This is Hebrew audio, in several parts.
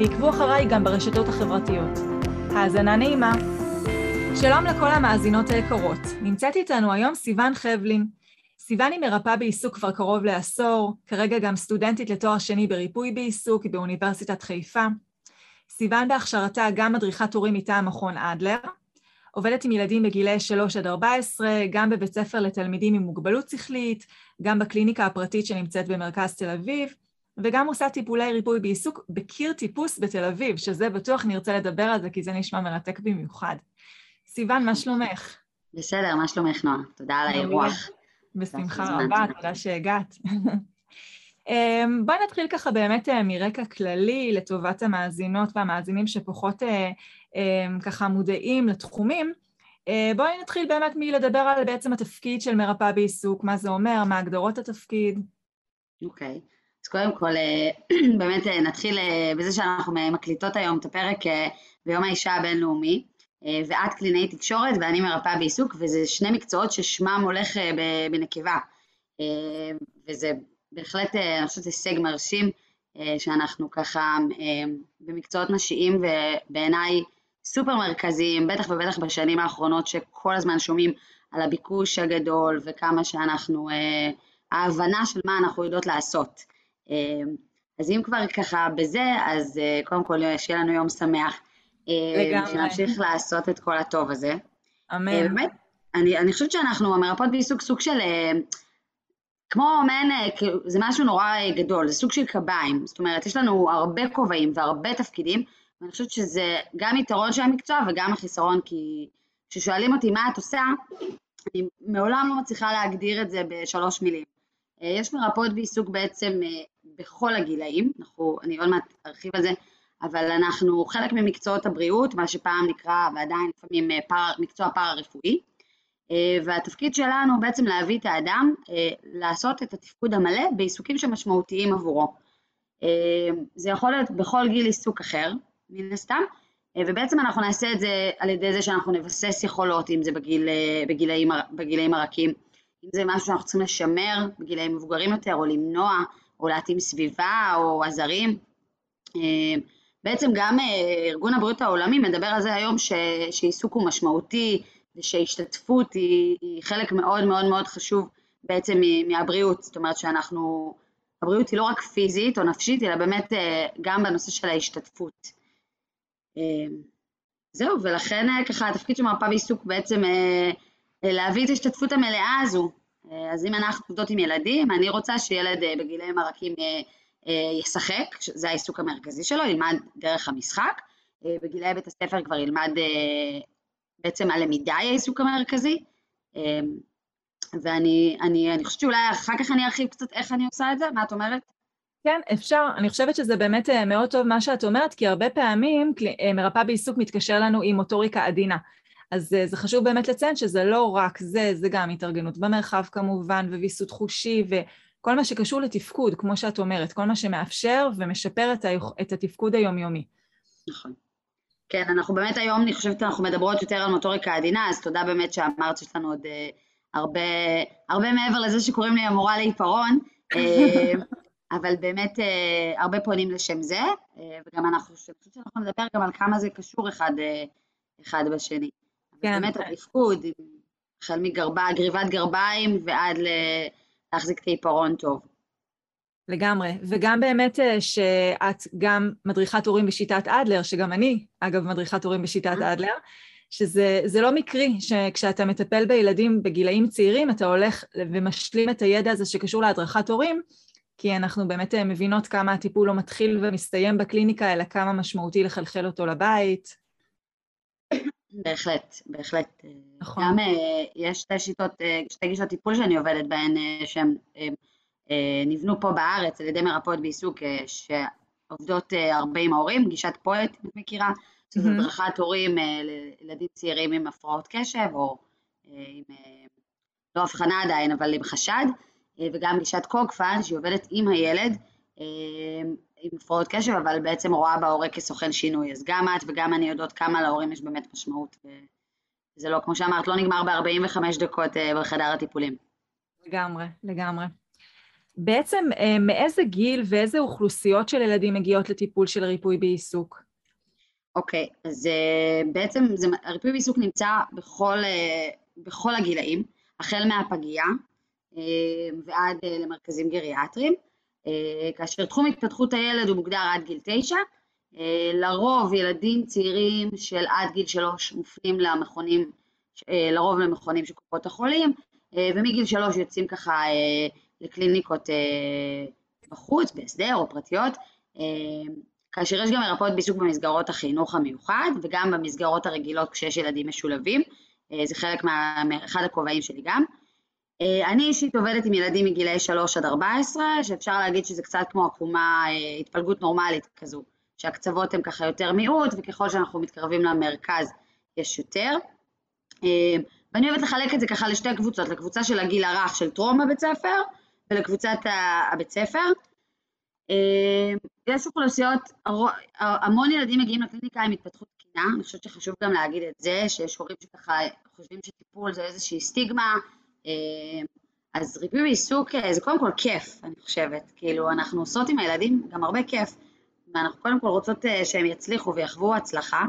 ועקבו אחריי גם ברשתות החברתיות. האזנה נעימה. שלום לכל המאזינות היקרות. נמצאת איתנו היום סיוון חבלין. סיוון היא מרפאה בעיסוק כבר קרוב לעשור, כרגע גם סטודנטית לתואר שני בריפוי בעיסוק באוניברסיטת חיפה. סיוון בהכשרתה גם מדריכת הורים מטעם מכון אדלר, עובדת עם ילדים בגילי 3 עד 14, גם בבית ספר לתלמידים עם מוגבלות שכלית, גם בקליניקה הפרטית שנמצאת במרכז תל אביב, וגם עושה טיפולי ריפוי בעיסוק בקיר טיפוס בתל אביב, שזה בטוח נרצה לדבר על זה, כי זה נשמע מרתק במיוחד. סיוון, מה שלומך? בסדר, מה שלומך, נועה? תודה על האירוח. בשמחה רבה, תודה שהגעת. אמ, בואי נתחיל ככה באמת אה, מרקע כללי לטובת המאזינות והמאזינים שפחות אה, אמ, ככה מודעים לתחומים. אה, בואי נתחיל באמת מלדבר על בעצם התפקיד של מרפאה בעיסוק, מה זה אומר, מה הגדרות התפקיד. אוקיי. Okay. קודם כל, באמת נתחיל בזה שאנחנו מקליטות היום את הפרק ביום האישה הבינלאומי, ואת קלינאי תקשורת ואני מרפאה בעיסוק, וזה שני מקצועות ששמם הולך בנקבה. וזה בהחלט, אני חושבת, הישג מרשים, שאנחנו ככה במקצועות נשיים ובעיניי סופר מרכזיים, בטח ובטח בשנים האחרונות שכל הזמן שומעים על הביקוש הגדול וכמה שאנחנו, ההבנה של מה אנחנו יודעות לעשות. אז אם כבר ככה בזה, אז קודם כל שיהיה לנו יום שמח. לגמרי. שנמשיך לעשות את כל הטוב הזה. אמן. באמת, אני, אני חושבת שאנחנו המרפאות בעיסוק סוג של, כמו מעין, זה משהו נורא גדול, זה סוג של קביים. זאת אומרת, יש לנו הרבה כובעים והרבה תפקידים, ואני חושבת שזה גם יתרון של המקצוע וגם החיסרון, כי כששואלים אותי מה את עושה, אני מעולם לא מצליחה להגדיר את זה בשלוש מילים. יש מרפאות בעיסוק בעצם בכל הגילאים, אנחנו, אני עוד מעט ארחיב על זה, אבל אנחנו חלק ממקצועות הבריאות, מה שפעם נקרא, ועדיין לפעמים פאר, מקצוע פארה-רפואי, והתפקיד שלנו בעצם להביא את האדם לעשות את התפקוד המלא בעיסוקים שמשמעותיים עבורו. זה יכול להיות בכל גיל עיסוק אחר, מן הסתם, ובעצם אנחנו נעשה את זה על ידי זה שאנחנו נבסס יכולות, אם זה בגיל, בגילאים, בגילאים הרכים, אם זה משהו שאנחנו צריכים לשמר בגילאים מבוגרים יותר, או למנוע, או להתאים סביבה, או עזרים. בעצם גם ארגון הבריאות העולמי מדבר על זה היום ש, שעיסוק הוא משמעותי, ושהשתתפות היא, היא חלק מאוד מאוד מאוד חשוב בעצם מהבריאות, זאת אומרת שאנחנו, הבריאות היא לא רק פיזית או נפשית, אלא באמת גם בנושא של ההשתתפות. זהו, ולכן ככה התפקיד של מרפאה בעיסוק בעצם להביא את ההשתתפות המלאה הזו. אז אם אנחנו עובדות עם ילדים, אני רוצה שילד בגילאים הרכים ישחק, זה העיסוק המרכזי שלו, ילמד דרך המשחק, בגילאי בית הספר כבר ילמד, בעצם הלמידה היא העיסוק המרכזי, ואני אני, אני חושבת שאולי אחר כך אני ארחיב קצת איך אני עושה את זה, מה את אומרת? כן, אפשר. אני חושבת שזה באמת מאוד טוב מה שאת אומרת, כי הרבה פעמים מרפאה בעיסוק מתקשר לנו עם מוטוריקה עדינה. אז זה חשוב באמת לציין שזה לא רק זה, זה גם התארגנות במרחב כמובן, וויסות חושי, וכל מה שקשור לתפקוד, כמו שאת אומרת, כל מה שמאפשר ומשפר את, ה... את התפקוד היומיומי. נכון. כן, אנחנו באמת היום, אני חושבת, אנחנו מדברות יותר על מוטוריקה עדינה, אז תודה באמת שאמרת שיש לנו עוד uh, הרבה, הרבה מעבר לזה שקוראים לי המורה לעיפרון, uh, אבל באמת uh, הרבה פונים לשם זה, uh, וגם אנחנו, אני חושבת שאנחנו נדבר גם על כמה זה קשור אחד, uh, אחד בשני. כן. באמת התפקוד, החל מגריבת גרביים ועד להחזיק את העיפרון טוב. לגמרי, וגם באמת שאת גם מדריכת הורים בשיטת אדלר, שגם אני, אגב, מדריכת הורים בשיטת אדלר, שזה לא מקרי שכשאתה מטפל בילדים בגילאים צעירים, אתה הולך ומשלים את הידע הזה שקשור להדרכת הורים, כי אנחנו באמת מבינות כמה הטיפול לא מתחיל ומסתיים בקליניקה, אלא כמה משמעותי לחלחל אותו לבית. בהחלט, בהחלט. נכון. גם יש שתי שיטות, שתי גישות טיפול שאני עובדת בהן, שהן נבנו פה בארץ על ידי מרפאות בעיסוק, עובדות הרבה עם ההורים, גישת פועט, את מכירה, מהמם. הדרכת הורים לילדים צעירים עם הפרעות קשב, או עם, לא הבחנה עדיין, אבל עם חשד, וגם גישת קוגפן, שהיא עובדת עם הילד, עם הפרעות קשב, אבל בעצם רואה בהורה כסוכן שינוי. אז גם את וגם אני יודעות כמה להורים יש באמת משמעות, וזה לא, כמו שאמרת, לא נגמר ב-45 דקות בחדר הטיפולים. לגמרי, לגמרי. בעצם מאיזה גיל ואיזה אוכלוסיות של ילדים מגיעות לטיפול של ריפוי בעיסוק? אוקיי, okay, אז בעצם זה, הריפוי בעיסוק נמצא בכל, בכל הגילאים, החל מהפגייה ועד למרכזים גריאטריים. אה, כאשר תחום התפתחות הילד הוא מוגדר עד גיל תשע, אה, לרוב ילדים צעירים של עד גיל שלוש מופנים למכונים, אה, לרוב למכונים של קופות החולים, ומגיל שלוש יוצאים ככה לקליניקות בחוץ, בהסדר או פרטיות, כאשר יש גם מרפאות בעיסוק במסגרות החינוך המיוחד וגם במסגרות הרגילות כשיש ילדים משולבים, זה חלק מה... אחד הכובעים שלי גם. אה, אני אישית עובדת עם ילדים מגילאי 3 עד 14, שאפשר להגיד שזה קצת כמו עקומה, אה, התפלגות נורמלית כזו, שהקצוות הן ככה יותר מיעוט, וככל שאנחנו מתקרבים למרכז יש יותר. אה, ואני אוהבת לחלק את זה ככה לשתי קבוצות, לקבוצה של הגיל הרך של טרום הבית ספר, ולקבוצת הבית ספר. יש אוכלוסיות, המון ילדים מגיעים לקליניקה עם התפתחות תקינה, אני חושבת שחשוב גם להגיד את זה, שיש הורים שככה חושבים שטיפול זה איזושהי סטיגמה, אז ריפוי בעיסוק אה, זה קודם כל כיף, אני חושבת. כאילו, אנחנו עושות עם הילדים גם הרבה כיף, ואנחנו קודם כל רוצות אה, שהם יצליחו ויחוו הצלחה.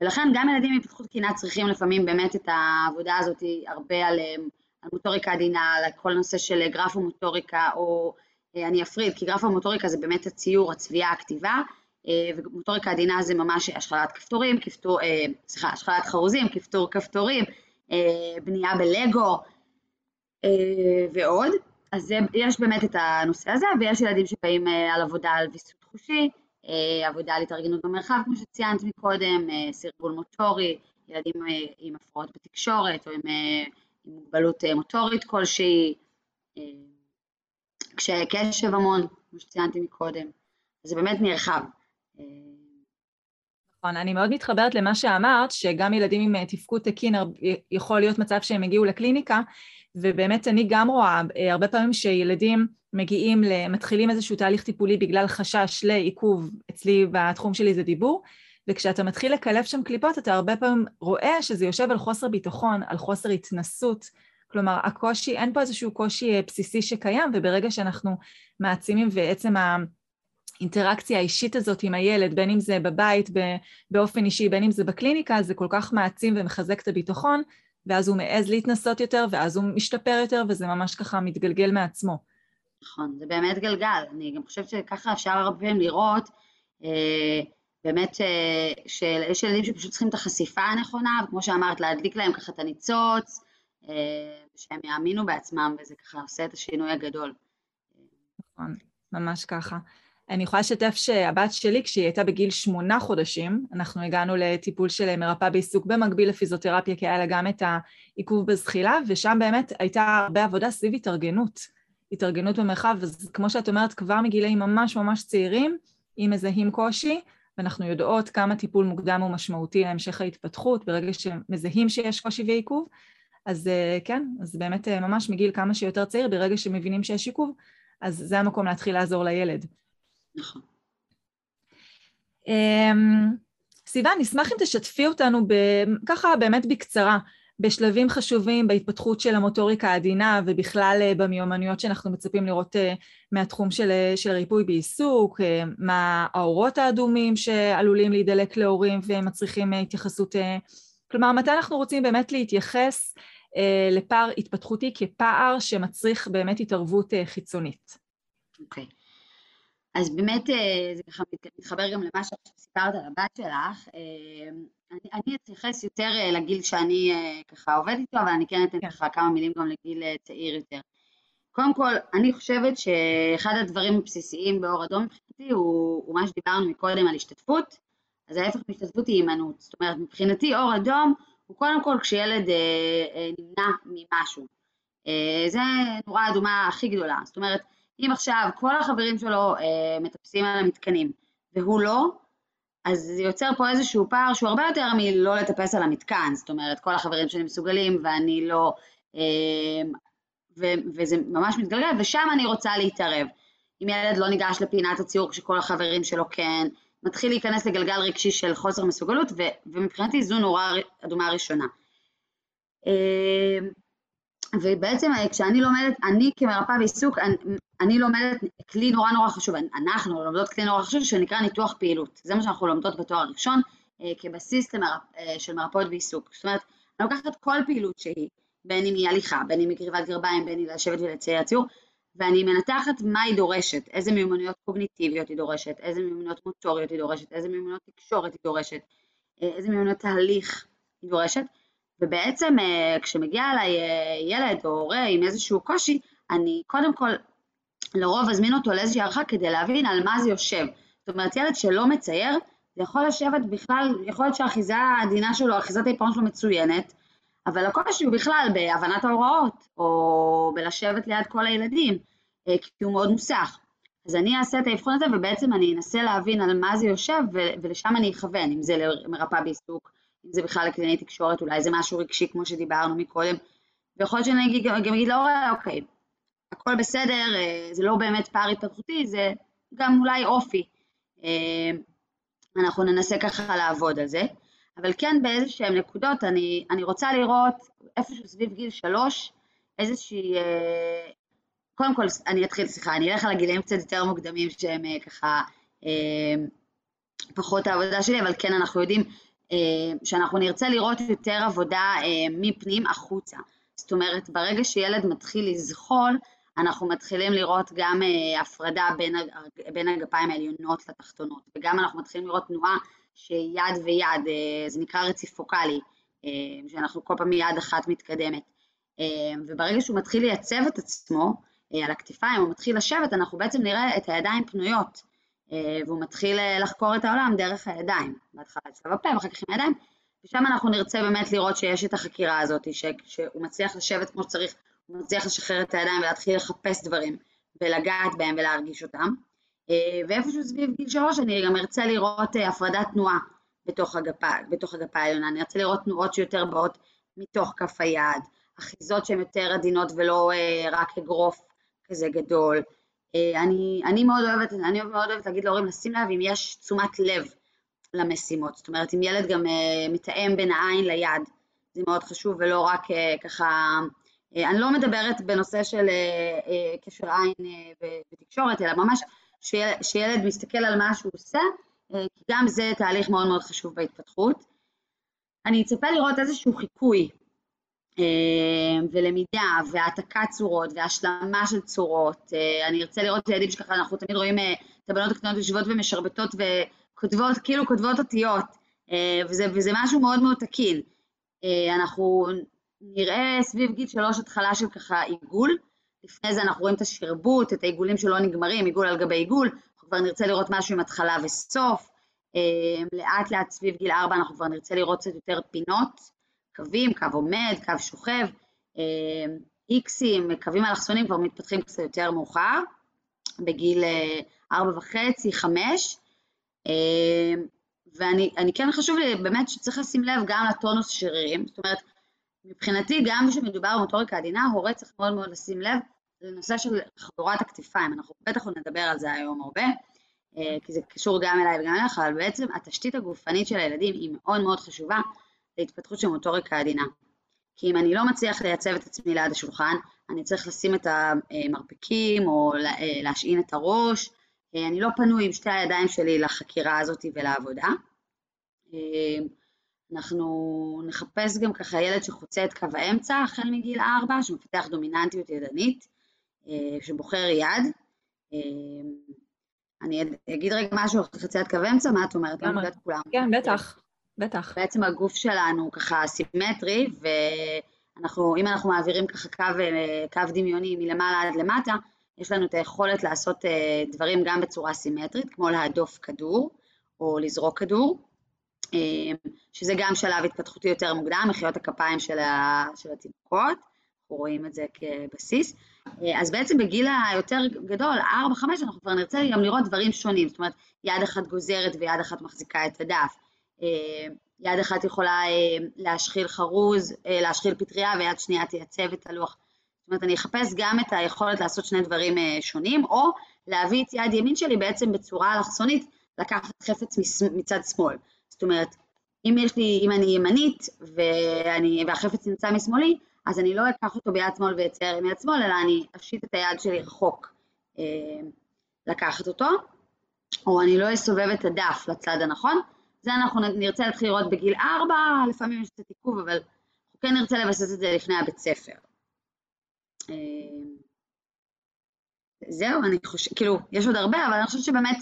ולכן גם ילדים עם התפתחות תקינה צריכים לפעמים באמת את העבודה הזאת הרבה על, על מוטוריקה עדינה, על כל נושא של גרפומוטוריקה, או אני אפריד, כי גרפומוטוריקה זה באמת הציור, הצביעה, הכתיבה, ומוטוריקה עדינה זה ממש השחלת כפתורים, כפתור, סליחה, השחלת חרוזים, כפתור כפתורים, אה, בנייה בלגו אה, ועוד. אז יש באמת את הנושא הזה, ויש ילדים שבאים אה, על עבודה על ויסות חושי, עבודה על התארגנות במרחב, כמו שציינת מקודם, סרבול מוטורי, ילדים עם הפרעות בתקשורת או עם, עם מוגבלות מוטורית כלשהי, קשיי קשב המון, כמו שציינתי מקודם, זה באמת נרחב. נכון, אני מאוד מתחברת למה שאמרת, שגם ילדים עם אה, תפקוד תקין, יכול להיות מצב שהם הגיעו לקליניקה, ובאמת אני גם רואה אה, הרבה פעמים שילדים מגיעים, מתחילים איזשהו תהליך טיפולי בגלל חשש לעיכוב, אצלי בתחום שלי זה דיבור, וכשאתה מתחיל לקלף שם קליפות, אתה הרבה פעמים רואה שזה יושב על חוסר ביטחון, על חוסר התנסות, כלומר, הקושי, אין פה איזשהו קושי אה, בסיסי שקיים, וברגע שאנחנו מעצימים ועצם. האינטראקציה האישית הזאת עם הילד, בין אם זה בבית באופן אישי, בין אם זה בקליניקה, זה כל כך מעצים ומחזק את הביטחון, ואז הוא מעז להתנסות יותר, ואז הוא משתפר יותר, וזה ממש ככה מתגלגל מעצמו. נכון, זה באמת גלגל. אני גם חושבת שככה אפשר הרבה פעמים לראות, אה, באמת אה, שיש ילדים שפשוט צריכים את החשיפה הנכונה, וכמו שאמרת, להדליק להם ככה את הניצוץ, אה, שהם יאמינו בעצמם, וזה ככה עושה את השינוי הגדול. נכון, ממש ככה. אני יכולה לשתף שהבת שלי, כשהיא הייתה בגיל שמונה חודשים, אנחנו הגענו לטיפול של מרפאה בעיסוק במקביל לפיזיותרפיה, כי היה לה גם את העיכוב בזחילה, ושם באמת הייתה הרבה עבודה סביב התארגנות, התארגנות במרחב, אז כמו שאת אומרת, כבר מגילאים ממש ממש צעירים, אם מזהים קושי, ואנחנו יודעות כמה טיפול מוקדם הוא משמעותי להמשך ההתפתחות, ברגע שמזהים שיש קושי ועיכוב, אז אה, כן, אז באמת אה, ממש מגיל כמה שיותר צעיר, ברגע שמבינים שיש עיכוב, אז זה המקום להתחיל לעזור לילד. נכון. אמ, סיוון, נשמח אם תשתפי אותנו ככה באמת בקצרה, בשלבים חשובים בהתפתחות של המוטוריקה העדינה ובכלל אה, במיומנויות שאנחנו מצפים לראות אה, מהתחום של, אה, של ריפוי בעיסוק, מה האורות האדומים שעלולים להידלק להורים ומצריכים התייחסות, כלומר מתי אנחנו רוצים באמת להתייחס לפער התפתחותי כפער שמצריך באמת התערבות חיצונית. אוקיי. Okay. אז באמת אה, זה ככה מתחבר גם למה שסיפרת על הבת שלך. אה, אני, אני אתייחס יותר אה, לגיל שאני ככה עובדת איתו, אבל אני כן אתן כן. ככה כמה מילים גם לגיל צעיר יותר. קודם כל, אני חושבת שאחד הדברים הבסיסיים באור אדום מבחינתי הוא, הוא מה שדיברנו מקודם על השתתפות, אז ההפך מהשתתפות היא הימנעות. זאת אומרת, מבחינתי אור אדום הוא קודם כל כשילד אה, אה, נמנע ממשהו. אה, זה נורה אדומה הכי גדולה. זאת אומרת, אם עכשיו כל החברים שלו אה, מטפסים על המתקנים והוא לא, אז זה יוצר פה איזשהו פער שהוא הרבה יותר מלא לטפס על המתקן, זאת אומרת, כל החברים שלי מסוגלים ואני לא, אה, ו- וזה ממש מתגלגל, ושם אני רוצה להתערב. אם ילד לא ניגש לפינת הציור כשכל החברים שלו כן, מתחיל להיכנס לגלגל רגשי של חוסר מסוגלות, ו- ומבחינתי זו נורה אדומה ראשונה. אה, ובעצם כשאני לומדת, אני כמרפאה בעיסוק, אני, אני לומדת כלי נורא נורא חשוב, אנחנו לומדות כלי נורא חשוב שנקרא ניתוח פעילות. זה מה שאנחנו לומדות בתואר הראשון, אה, כבסיס למרפ, אה, של מרפאות בעיסוק. זאת אומרת, אני לוקחת כל פעילות שהיא, בין אם היא הליכה, בין אם היא קריבת גרביים, בין אם היא לשבת ולצייר ציור, ואני מנתחת מה היא דורשת, איזה מיומנויות קוגניטיביות היא דורשת, איזה מיומנויות מוטוריות היא דורשת, איזה מיומנויות תקשורת היא דורשת, אה, איזה מיומנויות תהליך היא דורשת, ובעצם כשמגיע אליי ילד או הורה עם איזשהו קושי, אני קודם כל לרוב אזמין אותו לאיזושהי הערכה כדי להבין על מה זה יושב. זאת אומרת, ילד שלא מצייר, זה יכול לשבת בכלל, יכול להיות שהאחיזה העדינה שלו, אחיזת העיפרון שלו מצוינת, אבל הקושי הוא בכלל בהבנת ההוראות, או בלשבת ליד כל הילדים, אה, כי הוא מאוד מוסך. אז אני אעשה את האבחון הזה, ובעצם אני אנסה להבין על מה זה יושב, ולשם אני אכוון, אם זה למרפאה בעיסוק, אם זה בכלל לקלינאי תקשורת, אולי זה משהו רגשי, כמו שדיברנו מקודם, ויכול להיות שאני גם אגיד להורה, אוקיי, הכל בסדר, אה, זה לא באמת פער התפתחותי, זה גם אולי אופי. אה, אנחנו ננסה ככה לעבוד על זה. אבל כן באיזה נקודות, אני, אני רוצה לראות איפשהו סביב גיל שלוש, איזושהי... אה, קודם כל, אני אתחיל, סליחה, אני אלך על הגילאים קצת יותר מוקדמים שהם ככה פחות העבודה שלי, אבל כן אנחנו יודעים שאנחנו נרצה לראות יותר עבודה מפנים החוצה. זאת אומרת, ברגע שילד מתחיל לזחול, אנחנו מתחילים לראות גם uh, הפרדה בין, בין הגפיים העליונות לתחתונות, וגם אנחנו מתחילים לראות תנועה שיד ויד, זה נקרא רציפוקלי, uh, שאנחנו כל פעם מיד אחת מתקדמת. וברגע שהוא מתחיל לייצב את עצמו על הכתפיים, הוא מתחיל לשבת, אנחנו בעצם נראה את הידיים פנויות, והוא מתחיל uh, לחקור את העולם דרך הידיים, בהתחלה אצלו בפה ואחר כך עם הידיים, ושם אנחנו נרצה באמת לראות שיש את החקירה הזאת, שהוא מצליח לשבת כמו שצריך הוא מצליח לשחרר את הידיים ולהתחיל לחפש דברים ולגעת בהם ולהרגיש אותם. אה, ואיפשהו סביב גיל שלוש אני גם ארצה לראות אה, הפרדת תנועה בתוך הגפה, בתוך הגפה העליונה, אני ארצה לראות תנועות שיותר באות מתוך כף היד, אחיזות שהן יותר עדינות ולא אה, רק אגרוף כזה גדול. אני, אני מאוד אוהבת, אני מאוד אוהבת להגיד להורים לשים לב אם יש תשומת לב למשימות, זאת אומרת אם ילד גם מתאם בין העין ליד, זה מאוד חשוב ולא רק ככה אה, אני לא מדברת בנושא של אה, אה, קשר עין ותקשורת, אלא ממש שילד מסתכל על מה שהוא עושה, כי גם זה תהליך מאוד מאוד חשוב בהתפתחות. אני אצפה לראות איזשהו חיקוי ולמידה והעתקת צורות והשלמה של צורות. אני ארצה לראות ילדים שככה אנחנו תמיד רואים את הבנות הקטנות יושבות ומשרבטות וכותבות, כאילו כותבות אותיות, וזה, וזה משהו מאוד מאוד תקין. אנחנו נראה סביב גיל שלוש התחלה של ככה עיגול, לפני זה אנחנו רואים את השרבוט, את העיגולים שלא נגמרים, עיגול על גבי עיגול, אנחנו כבר נרצה לראות משהו עם התחלה וסוף, אה, לאט לאט סביב גיל ארבע אנחנו כבר נרצה לראות קצת יותר פינות, קווים, קו עומד, קו שוכב, אה, איקסים, קווים אלכסונים כבר מתפתחים קצת יותר מאוחר, בגיל אה, ארבע וחצי, חמש, ואני כן חשוב לי באמת שצריך לשים לב גם לטונוס שרירים, זאת אומרת, מבחינתי, גם כשמדובר במוטוריקה עדינה, הורה צריך מאוד מאוד לשים לב לנושא של חגורת הכתפיים, אנחנו בטח עוד נדבר על זה היום הרבה, אה, כי זה קשור גם אליי וגם אליך, אבל בעצם התשתית הגופנית של הילדים היא מאוד מאוד חשובה להתפתחות של מוטוריקה עדינה. כי אם אני לא מצליח לייצב את עצמי ליד השולחן, אני צריך לשים את המרפקים או אה, להשעין את הראש, אה, אני לא פנוי עם שתי הידיים שלי לחקירה הזאת ולעבודה. אנחנו נחפש גם ככה ילד שחוצה את קו האמצע החל מגיל ארבע, שמפתח דומיננטיות ידנית, אה, שבוחר יד. אה, אני אגיד רגע משהו על חציית קו אמצע, מה את אומרת? למה? כן, בטח, בטח. בעצם הגוף שלנו ככה סימטרי, ואנחנו, אם אנחנו מעבירים ככה קו, אה, קו דמיוני מלמעלה עד למטה, יש לנו את היכולת לעשות דברים גם בצורה סימטרית, כמו להדוף כדור או לזרוק כדור. שזה גם שלב התפתחותי יותר מוקדם, מחיאות הכפיים של, ה, של התינוקות, אנחנו רואים את זה כבסיס. אז בעצם בגיל היותר גדול, 4-5, אנחנו כבר נרצה גם לראות דברים שונים, זאת אומרת, יד אחת גוזרת ויד אחת מחזיקה את הדף. יד אחת יכולה להשחיל חרוז, להשחיל פטריה, ויד שנייה תייצב את הלוח. זאת אומרת, אני אחפש גם את היכולת לעשות שני דברים שונים, או להביא את יד ימין שלי בעצם בצורה אלכסונית, לקחת חפץ מצד שמאל. זאת אומרת, אם יש לי, אם אני ימנית ואני, והחפץ נמצא משמאלי, אז אני לא אקח אותו ביד שמאל ואצייר עם יד שמאל, אלא אני אפשיט את היד שלי רחוק אה, לקחת אותו, או אני לא אסובב את הדף לצד הנכון. זה אנחנו נרצה להתחיל לראות בגיל 4, לפעמים יש קצת עיכוב, אבל אנחנו כן נרצה לבסס את זה לפני הבית ספר. אה, זהו, אני חושבת, כאילו, יש עוד הרבה, אבל אני חושבת שבאמת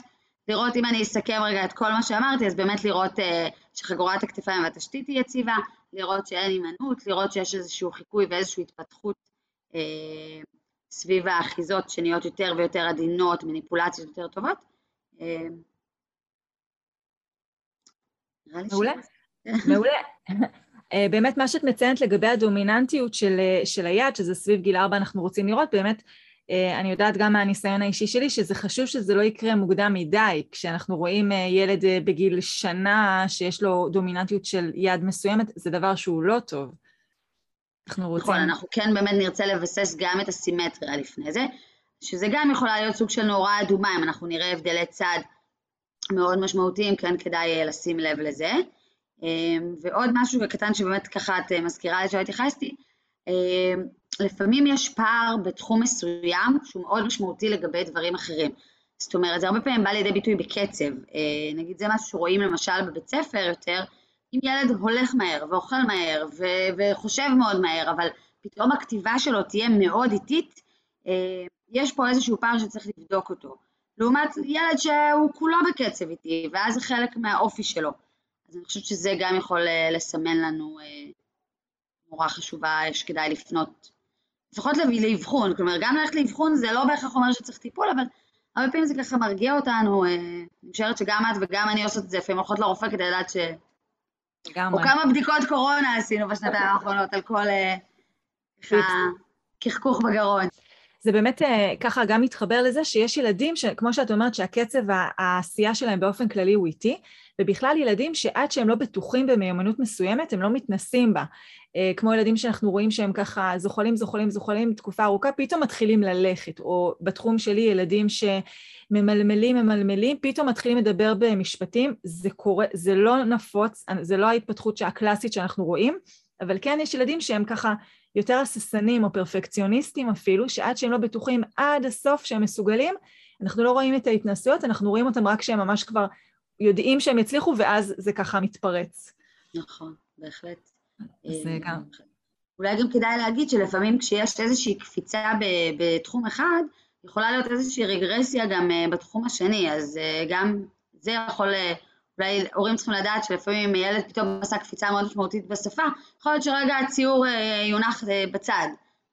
לראות, אם אני אסכם רגע את כל מה שאמרתי, אז באמת לראות uh, שחגורת הכתפיים והתשתית היא יציבה, לראות שאין הימנעות, לראות שיש איזשהו חיקוי ואיזושהי התפתחות uh, סביב האחיזות שנהיות יותר ויותר עדינות, מניפולציות יותר טובות. Uh, מעולה, מעולה. באמת מה שאת מציינת לגבי הדומיננטיות של, של היד, שזה סביב גיל ארבע אנחנו רוצים לראות, באמת אה, אני יודעת גם מהניסיון האישי שלי שזה חשוב שזה לא יקרה מוקדם מדי. כשאנחנו רואים אה, ילד אה, בגיל שנה שיש לו דומיננטיות של יד מסוימת, זה דבר שהוא לא טוב. אנחנו רוצים... נכון, אנחנו כן באמת נרצה לבסס גם את הסימטריה לפני זה, שזה גם יכולה להיות סוג של נורה אדומה, אם אנחנו נראה הבדלי צד מאוד משמעותיים, כן כדאי לשים לב לזה. ועוד משהו קטן שבאמת ככה את מזכירה לי שלא התייחסתי, לפעמים יש פער בתחום מסוים שהוא מאוד משמעותי לגבי דברים אחרים. זאת אומרת, זה הרבה פעמים בא לידי ביטוי בקצב. אה, נגיד, זה משהו שרואים למשל בבית ספר יותר, אם ילד הולך מהר ואוכל מהר ו- וחושב מאוד מהר, אבל פתאום הכתיבה שלו תהיה מאוד איטית, אה, יש פה איזשהו פער שצריך לבדוק אותו. לעומת ילד שהוא כולו בקצב איטי, ואז זה חלק מהאופי שלו. אז אני חושבת שזה גם יכול אה, לסמן לנו מורה חשובה שכדאי לפנות לפחות לאבחון, כלומר גם ללכת לאבחון זה לא בהכרח אומר שצריך טיפול, אבל הרבה פעמים זה ככה מרגיע אותנו, אה, אני משערת שגם את וגם אני עושות את זה, לפעמים הולכות לרופא כדי לדעת ש... לגמרי. או כמה בדיקות קורונה עשינו בשנתיים האחרונות על כל אה, קחקוך בגרון. זה באמת אה, ככה גם מתחבר לזה שיש ילדים, כמו שאת אומרת, שהקצב העשייה שלהם באופן כללי הוא איטי, ובכלל ילדים שעד שהם לא בטוחים במיומנות מסוימת, הם לא מתנסים בה. אה, כמו ילדים שאנחנו רואים שהם ככה זוחלים, זוחלים, זוחלים תקופה ארוכה, פתאום מתחילים ללכת, או בתחום שלי ילדים שממלמלים, ממלמלים, פתאום מתחילים לדבר במשפטים, זה קורה, זה לא נפוץ, זה לא ההתפתחות הקלאסית שאנחנו רואים, אבל כן יש ילדים שהם ככה יותר הססנים או פרפקציוניסטים אפילו, שעד שהם לא בטוחים עד הסוף שהם מסוגלים, אנחנו לא רואים את ההתנסויות, אנחנו רואים אותם רק כשהם ממש כבר יודעים שהם יצליחו, ואז זה ככה מתפרץ. נכון, בהחלט. זה אה, גם. אולי גם כדאי להגיד שלפעמים כשיש איזושהי קפיצה בתחום אחד, יכולה להיות איזושהי רגרסיה גם אה, בתחום השני, אז אה, גם זה יכול, אולי הורים צריכים לדעת שלפעמים ילד פתאום עשה קפיצה מאוד משמעותית בשפה, יכול להיות שרגע הציור יונח בצד.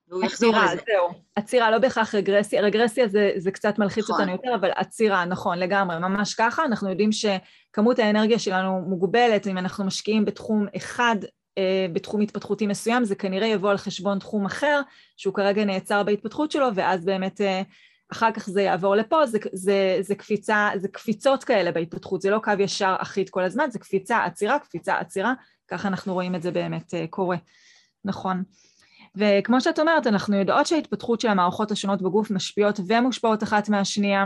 והוא יחזור לזה. זהו. עצירה, לא בהכרח רגרסיה, רגרסיה זה, זה קצת מלחיץ נכון. אותנו יותר, אבל עצירה, נכון, לגמרי, ממש ככה. אנחנו יודעים שכמות האנרגיה שלנו מוגבלת, אם אנחנו משקיעים בתחום אחד, אה, בתחום התפתחותי מסוים, זה כנראה יבוא על חשבון תחום אחר, שהוא כרגע נעצר בהתפתחות שלו, ואז באמת אה, אחר כך זה יעבור לפה, זה, זה, זה קפיצה, זה קפיצות כאלה בהתפתחות, זה לא קו ישר אחיד כל הזמן, זה קפיצה, עצירה, קפיצה, עצירה, ככה אנחנו רואים את זה באמת אה, קורה, נכון. וכמו שאת אומרת, אנחנו יודעות שההתפתחות של המערכות השונות בגוף משפיעות ומושפעות אחת מהשנייה,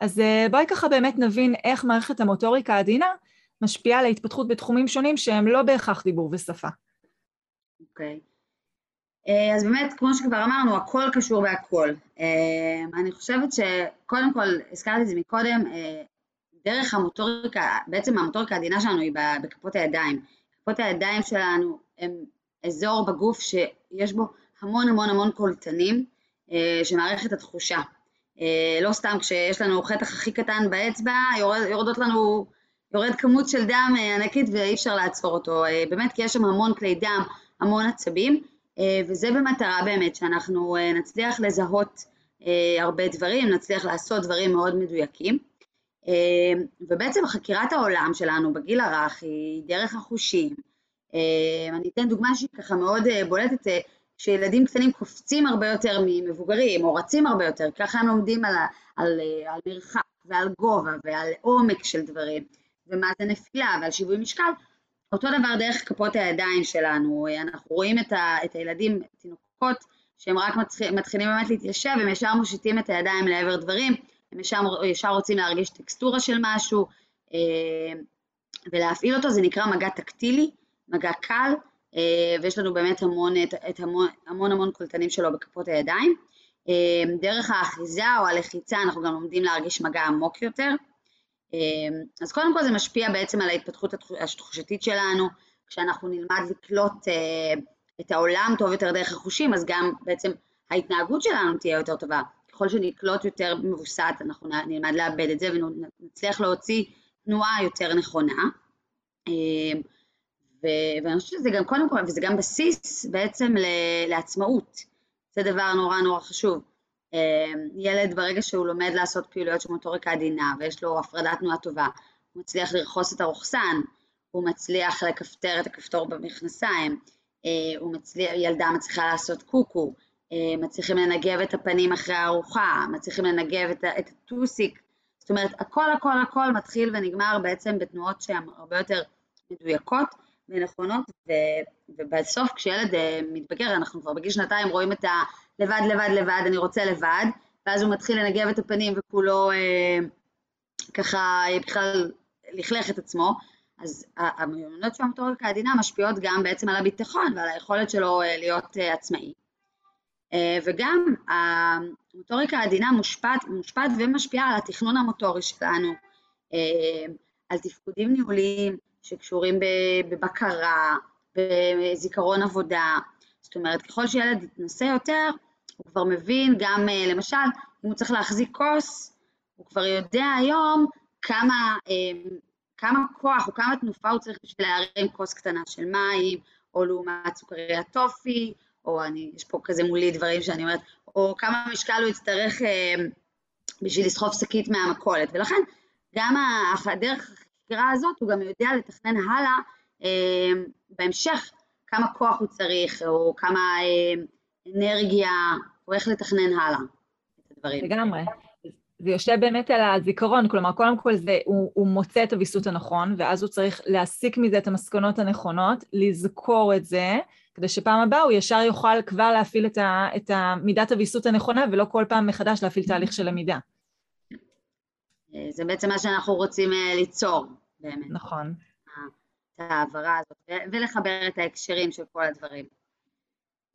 אז אה, בואי ככה באמת נבין איך מערכת המוטוריקה העדינה משפיעה על ההתפתחות בתחומים שונים שהם לא בהכרח דיבור ושפה. אוקיי. Okay. אה, אז באמת, כמו שכבר אמרנו, הכל קשור בהכל. אה, אני חושבת שקודם כל, הזכרתי את זה מקודם, דרך המוטוריקה, בעצם המוטוריקה העדינה שלנו היא בכפות הידיים. כפות הידיים שלנו הן אזור בגוף שיש בו המון המון המון קולטנים אה, שמערכת התחושה. אה, לא סתם כשיש לנו חתך הכי קטן באצבע, יורד, יורדות לנו, יורד כמות של דם אה, ענקית ואי אפשר לעצור אותו. אה, באמת כי יש שם המון כלי דם, המון עצבים, אה, וזה במטרה באמת שאנחנו אה, נצליח לזהות אה, הרבה דברים, נצליח לעשות דברים מאוד מדויקים. אה, ובעצם חקירת העולם שלנו בגיל הרך היא דרך החושים, אה, אני אתן דוגמה שהיא ככה מאוד אה, בולטת, שילדים קטנים קופצים הרבה יותר ממבוגרים, או רצים הרבה יותר, ככה הם לומדים על, על, על מרחק ועל גובה ועל עומק של דברים, ומה זה נפילה ועל שיווי משקל, אותו דבר דרך כפות הידיים שלנו, אנחנו רואים את, ה, את הילדים, תינוקות, שהם רק מתחיל, מתחילים באמת להתיישב, הם ישר מושיטים את הידיים לעבר דברים, הם ישר, ישר רוצים להרגיש טקסטורה של משהו, אה, ולהפעיל אותו, זה נקרא מגע טקטילי, מגע קל, אה, ויש לנו באמת המון, את, את המון, המון המון קולטנים שלו בכפות הידיים. אה, דרך האחיזה או הלחיצה אנחנו גם לומדים להרגיש מגע עמוק יותר. אז קודם כל זה משפיע בעצם על ההתפתחות התחושתית שלנו, כשאנחנו נלמד לקלוט את העולם טוב יותר דרך החושים, אז גם בעצם ההתנהגות שלנו תהיה יותר טובה. ככל שנקלוט יותר מבוסת, אנחנו נלמד לאבד את זה ונצליח להוציא תנועה יותר נכונה. אמ, ואני חושבת שזה גם קודם כל, וזה גם בסיס בעצם לעצמאות. זה דבר נורא נורא חשוב. אמ, ילד ברגע שהוא לומד לעשות פעילויות של מוטוריקה עדינה ויש לו הפרדת תנועה טובה, הוא מצליח לרכוס את הרוכסן, הוא מצליח לכפתר את הכפתור במכנסיים, אה, מצליח, ילדה מצליחה לעשות קוקו, אה, מצליחים לנגב את הפנים אחרי הארוחה, מצליחים לנגב את, את הטוסיק, זאת אומרת, הכל הכל הכל מתחיל ונגמר בעצם בתנועות שהן הרבה יותר מדויקות ונכונות, ו, ובסוף כשילד אה, מתבגר, אנחנו כבר בגיל שנתיים רואים את ה... לבד, לבד, לבד, אני רוצה לבד, ואז הוא מתחיל לנגב את הפנים וכולו אה, ככה בכלל לכלך את עצמו, אז המיומנויות של המוטוריקה העדינה משפיעות גם בעצם על הביטחון ועל היכולת שלו אה, להיות עצמאי. אה, וגם המוטוריקה העדינה מושפעת, מושפעת ומשפיעה על התכנון המוטורי שלנו, אה, על תפקודים ניהוליים שקשורים בבקרה, בזיכרון עבודה. זאת אומרת, ככל שילד יתנסה יותר, הוא כבר מבין גם, אה, למשל, אם הוא צריך להחזיק כוס, הוא כבר יודע היום כמה, כמה כוח או כמה תנופה הוא צריך בשביל להרים כוס קטנה של מים, או לעומת סוכריית טופי, או אני, יש פה כזה מולי דברים שאני אומרת, או כמה משקל הוא יצטרך אה, בשביל לסחוב שקית מהמכולת, ולכן גם דרך החקירה הזאת הוא גם יודע לתכנן הלאה אה, בהמשך כמה כוח הוא צריך, או כמה אה, אנרגיה, או איך לתכנן הלאה את הדברים. לגמרי. זה יושב באמת על הזיכרון, כלומר, קודם כל זה, הוא, הוא מוצא את הוויסות הנכון, ואז הוא צריך להסיק מזה את המסקנות הנכונות, לזכור את זה, כדי שפעם הבאה הוא ישר יוכל כבר להפעיל את, ה, את מידת הוויסות הנכונה, ולא כל פעם מחדש להפעיל תהליך של למידה. זה בעצם מה שאנחנו רוצים אה, ליצור, באמת. נכון. את ההעברה הזאת, ולחבר את ההקשרים של כל הדברים.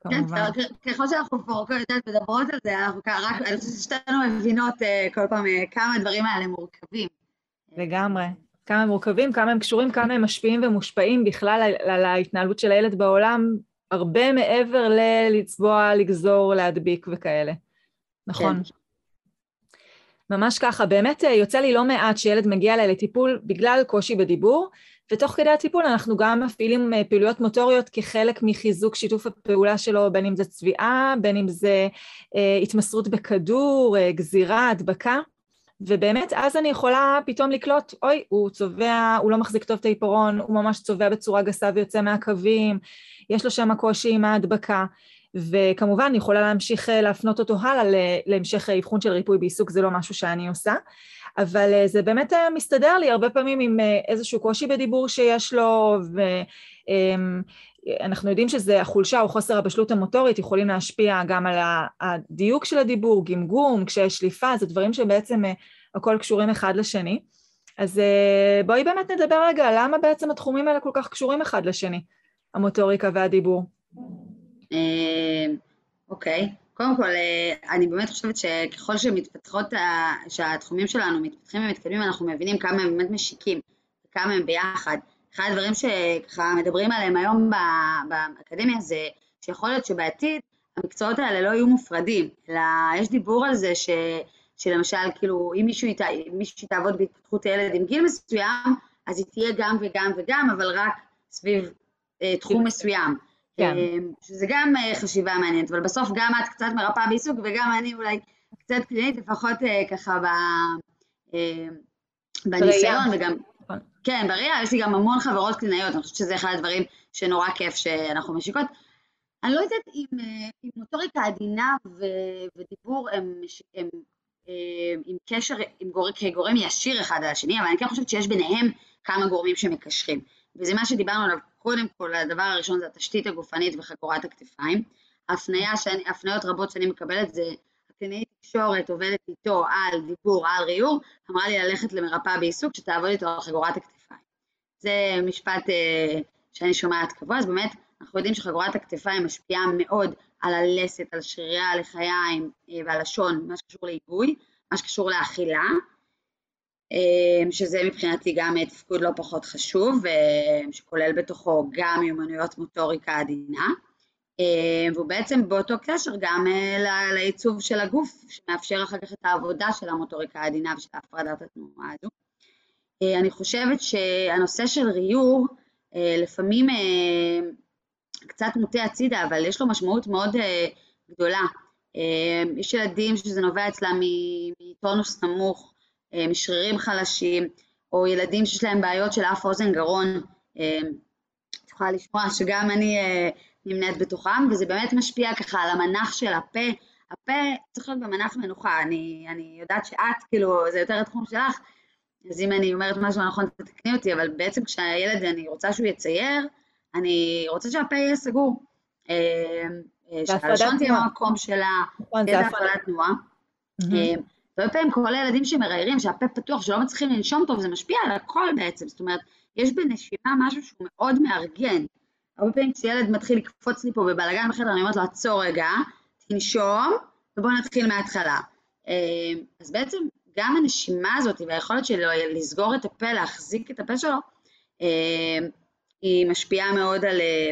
כמובן. כן, ככל שאנחנו פה מדברות על זה, אנחנו רק, אני חושבת ששתינו מבינות אה, כל פעם אה, כמה הדברים האלה מורכבים. לגמרי. כמה הם מורכבים, כמה הם קשורים, כמה הם משפיעים ומושפעים בכלל על ההתנהלות של הילד בעולם, הרבה מעבר ללצבוע, לגזור, להדביק וכאלה. נכון. כן. ממש ככה, באמת אה, יוצא לי לא מעט שילד מגיע אליי לטיפול בגלל קושי בדיבור, ותוך כדי הטיפול אנחנו גם מפעילים אה, פעילויות מוטוריות כחלק מחיזוק שיתוף הפעולה שלו, בין אם זה צביעה, בין אם זה אה, התמסרות בכדור, אה, גזירה, הדבקה. ובאמת, אז אני יכולה פתאום לקלוט, אוי, הוא צובע, הוא לא מחזיק טוב את העיפרון, הוא ממש צובע בצורה גסה ויוצא מהקווים, יש לו שם קושי עם ההדבקה. וכמובן, אני יכולה להמשיך אה, להפנות אותו הלאה להמשך אבחון של ריפוי בעיסוק, זה לא משהו שאני עושה. אבל אה, זה באמת אה, מסתדר לי הרבה פעמים עם איזשהו קושי בדיבור שיש לו, ואנחנו אמ, יודעים שזה החולשה או חוסר הבשלות המוטורית יכולים להשפיע גם על הדיוק של הדיבור, גמגום, כשיש שליפה, זה דברים שבעצם הכל קשורים אחד לשני. אז בואי באמת נדבר רגע, למה בעצם התחומים האלה כל כך קשורים אחד לשני, המוטוריקה והדיבור? אה, אוקיי, קודם כל, אה, אני באמת חושבת שככל שמתפתחות, שהתחומים שלנו מתפתחים ומתקדמים, אנחנו מבינים כמה הם באמת משיקים, וכמה הם ביחד. אחד הדברים שככה מדברים עליהם היום באקדמיה זה שיכול להיות שבעתיד המקצועות האלה לא יהיו מופרדים, אלא יש דיבור על זה ש, שלמשל, כאילו, אם מישהו, ית, מישהו תעבוד בהתפתחות הילד עם גיל מסוים, אז היא תהיה גם וגם וגם, אבל רק סביב אה, תחום מסוים. כן. אמ, שזה גם אה, חשיבה מעניינת, אבל בסוף גם את קצת מרפאה בעיסוק וגם אני אולי קצת קלינית, לפחות אה, ככה ב... אמ, בניסיון וגם... נכון. כן, בראייה, יש לי גם המון חברות קלינאיות, אני חושבת שזה אחד הדברים שנורא כיף שאנחנו משיקות. אני לא יודעת אם, אם מוטוריקה עדינה ו, ודיבור הם, הם, הם עם קשר, עם גור, כגורם ישיר אחד על השני, אבל אני כן חושבת שיש ביניהם כמה גורמים שמקשרים. וזה מה שדיברנו עליו קודם כל, הדבר הראשון זה התשתית הגופנית וחגורת הכתפיים. הפניה שאני, הפניות רבות שאני מקבלת זה הקלינאית תקשורת עובדת איתו על דיבור, על ריור, אמרה לי ללכת למרפאה בעיסוק שתעבוד איתו על חגורת הכתפיים. זה משפט אה, שאני שומעת קבוע, אז באמת אנחנו יודעים שחגורת הכתפיים משפיעה מאוד על הלסת, על שרירי הלחיים אה, והלשון, מה שקשור להיגוי, מה שקשור לאכילה, שזה מבחינתי גם תפקוד לא פחות חשוב, אה, שכולל בתוכו גם מיומנויות מוטוריקה עדינה. והוא בעצם באותו קשר גם לעיצוב של הגוף, שמאפשר אחר כך את העבודה של המוטוריקה העדינה ושל הפרדת התנועה הזו. אני חושבת שהנושא של ריור, לפעמים קצת מוטה הצידה, אבל יש לו משמעות מאוד גדולה. יש ילדים שזה נובע אצלם מטונוס נמוך, משרירים חלשים, או ילדים שיש להם בעיות של אף אוזן גרון. את יכולה לשמוע שגם אני נמנית בתוכם, וזה באמת משפיע ככה על המנח של הפה. הפה צריך להיות במנח מנוחה, אני, אני יודעת שאת, כאילו, זה יותר התחום שלך, אז אם אני אומרת משהו נכון, תתקני אותי, אבל בעצם כשהילד, אני רוצה שהוא יצייר, אני רוצה שהפה יהיה סגור. אה, אה, שהלשון תהיה במקום שלה, נכון, תהיה הפרדת תנועה. אה, הרבה פעמים כל הילדים שמראיירים, שהפה פתוח, שלא מצליחים לנשום טוב, זה משפיע על הכל בעצם. זאת אומרת, יש בנשימה משהו שהוא מאוד מארגן. הרבה פעמים כשילד מתחיל לקפוץ לי פה בבלאגן בחדר, אני אומרת לו, עצור רגע, תנשום, ובואו נתחיל מההתחלה. אה, אז בעצם גם הנשימה הזאת והיכולת שלו לסגור את הפה, להחזיק את הפה שלו, אה, היא משפיעה מאוד על, אה,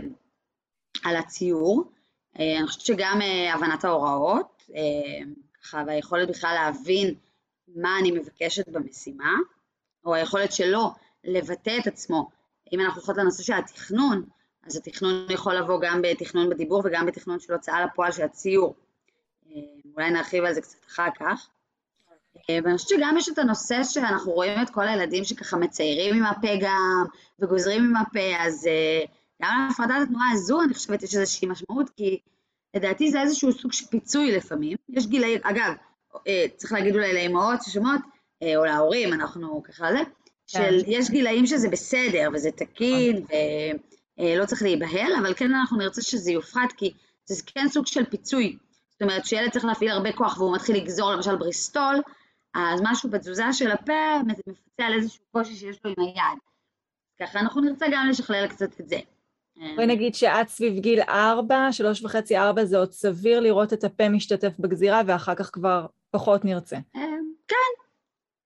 על הציור. אני חושבת שגם הבנת ההוראות, ככה, והיכולת בכלל להבין מה אני מבקשת במשימה, או היכולת שלו לבטא את עצמו. אם אנחנו הולכות לנושא של התכנון, אז התכנון יכול לבוא גם בתכנון בדיבור וגם בתכנון של הוצאה לפועל של הציור. אה, אולי נרחיב על זה קצת אחר כך. אה, ואני חושבת שגם יש את הנושא שאנחנו רואים את כל הילדים שככה מציירים עם הפה גם, וגוזרים עם הפה, אז אה, גם להפרדת התנועה הזו אני חושבת יש איזושהי משמעות, כי לדעתי זה איזשהו סוג של פיצוי לפעמים. יש גילאים, אגב, צריך להגיד אולי לאמהות ששומעות, או להורים, אנחנו ככה זה, כן. של יש גילאים שזה בסדר וזה תקין, ו... אה, לא צריך להיבהל, אבל כן אנחנו נרצה שזה יופחת, כי זה כן סוג של פיצוי. זאת אומרת, כשילד צריך להפעיל הרבה כוח והוא מתחיל לגזור למשל בריסטול, אז משהו בתזוזה של הפה מפצה על איזשהו קושי שיש לו עם היד. ככה אנחנו נרצה גם לשכלל קצת את זה. בואי נגיד שאת סביב גיל ארבע, שלוש וחצי, ארבע, זה עוד סביר לראות את הפה משתתף בגזירה, ואחר כך כבר פחות נרצה. אה, כן.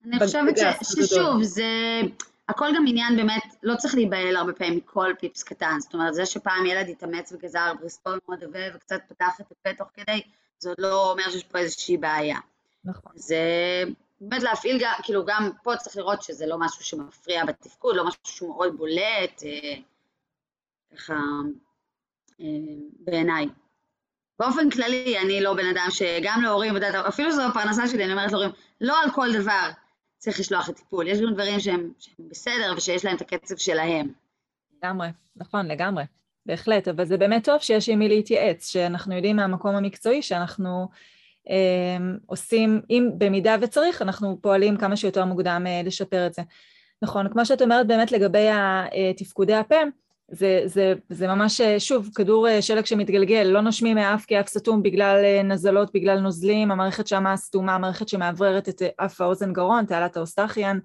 אני חושבת ששוב, זה... הכל גם עניין באמת, לא צריך להיבהל הרבה פעמים מכל פיפס קטן, זאת אומרת, זה שפעם ילד התאמץ וגזר בריסטול מאוד עבה וקצת פתח את הפה תוך כדי, זה עוד לא אומר שיש פה איזושהי בעיה. נכון. זה באמת להפעיל גם, כאילו גם פה צריך לראות שזה לא משהו שמפריע בתפקוד, לא משהו שהוא מאוד בולט, אה, ככה, אה, בעיניי. באופן כללי, אני לא בן אדם שגם להורים, אפילו זו הפרנסה שלי, אני אומרת להורים, לא על כל דבר צריך לשלוח לטיפול. יש גם דברים שהם, שהם בסדר ושיש להם את הקצב שלהם. לגמרי, נכון, לגמרי. בהחלט, אבל זה באמת טוב שיש עם מי להתייעץ, שאנחנו יודעים מהמקום המקצועי שאנחנו אה, עושים, אם במידה וצריך, אנחנו פועלים כמה שיותר מוקדם אה, לשפר את זה. נכון, כמו שאת אומרת באמת לגבי תפקודי הפה, זה, זה, זה ממש, שוב, כדור אה, שלג שמתגלגל, לא נושמים מאף כאף סתום בגלל אה, נזלות, בגלל נוזלים, המערכת שמה סתומה, המערכת שמאווררת את אה, אף האוזן גרון, תעלת האוסטחיאן,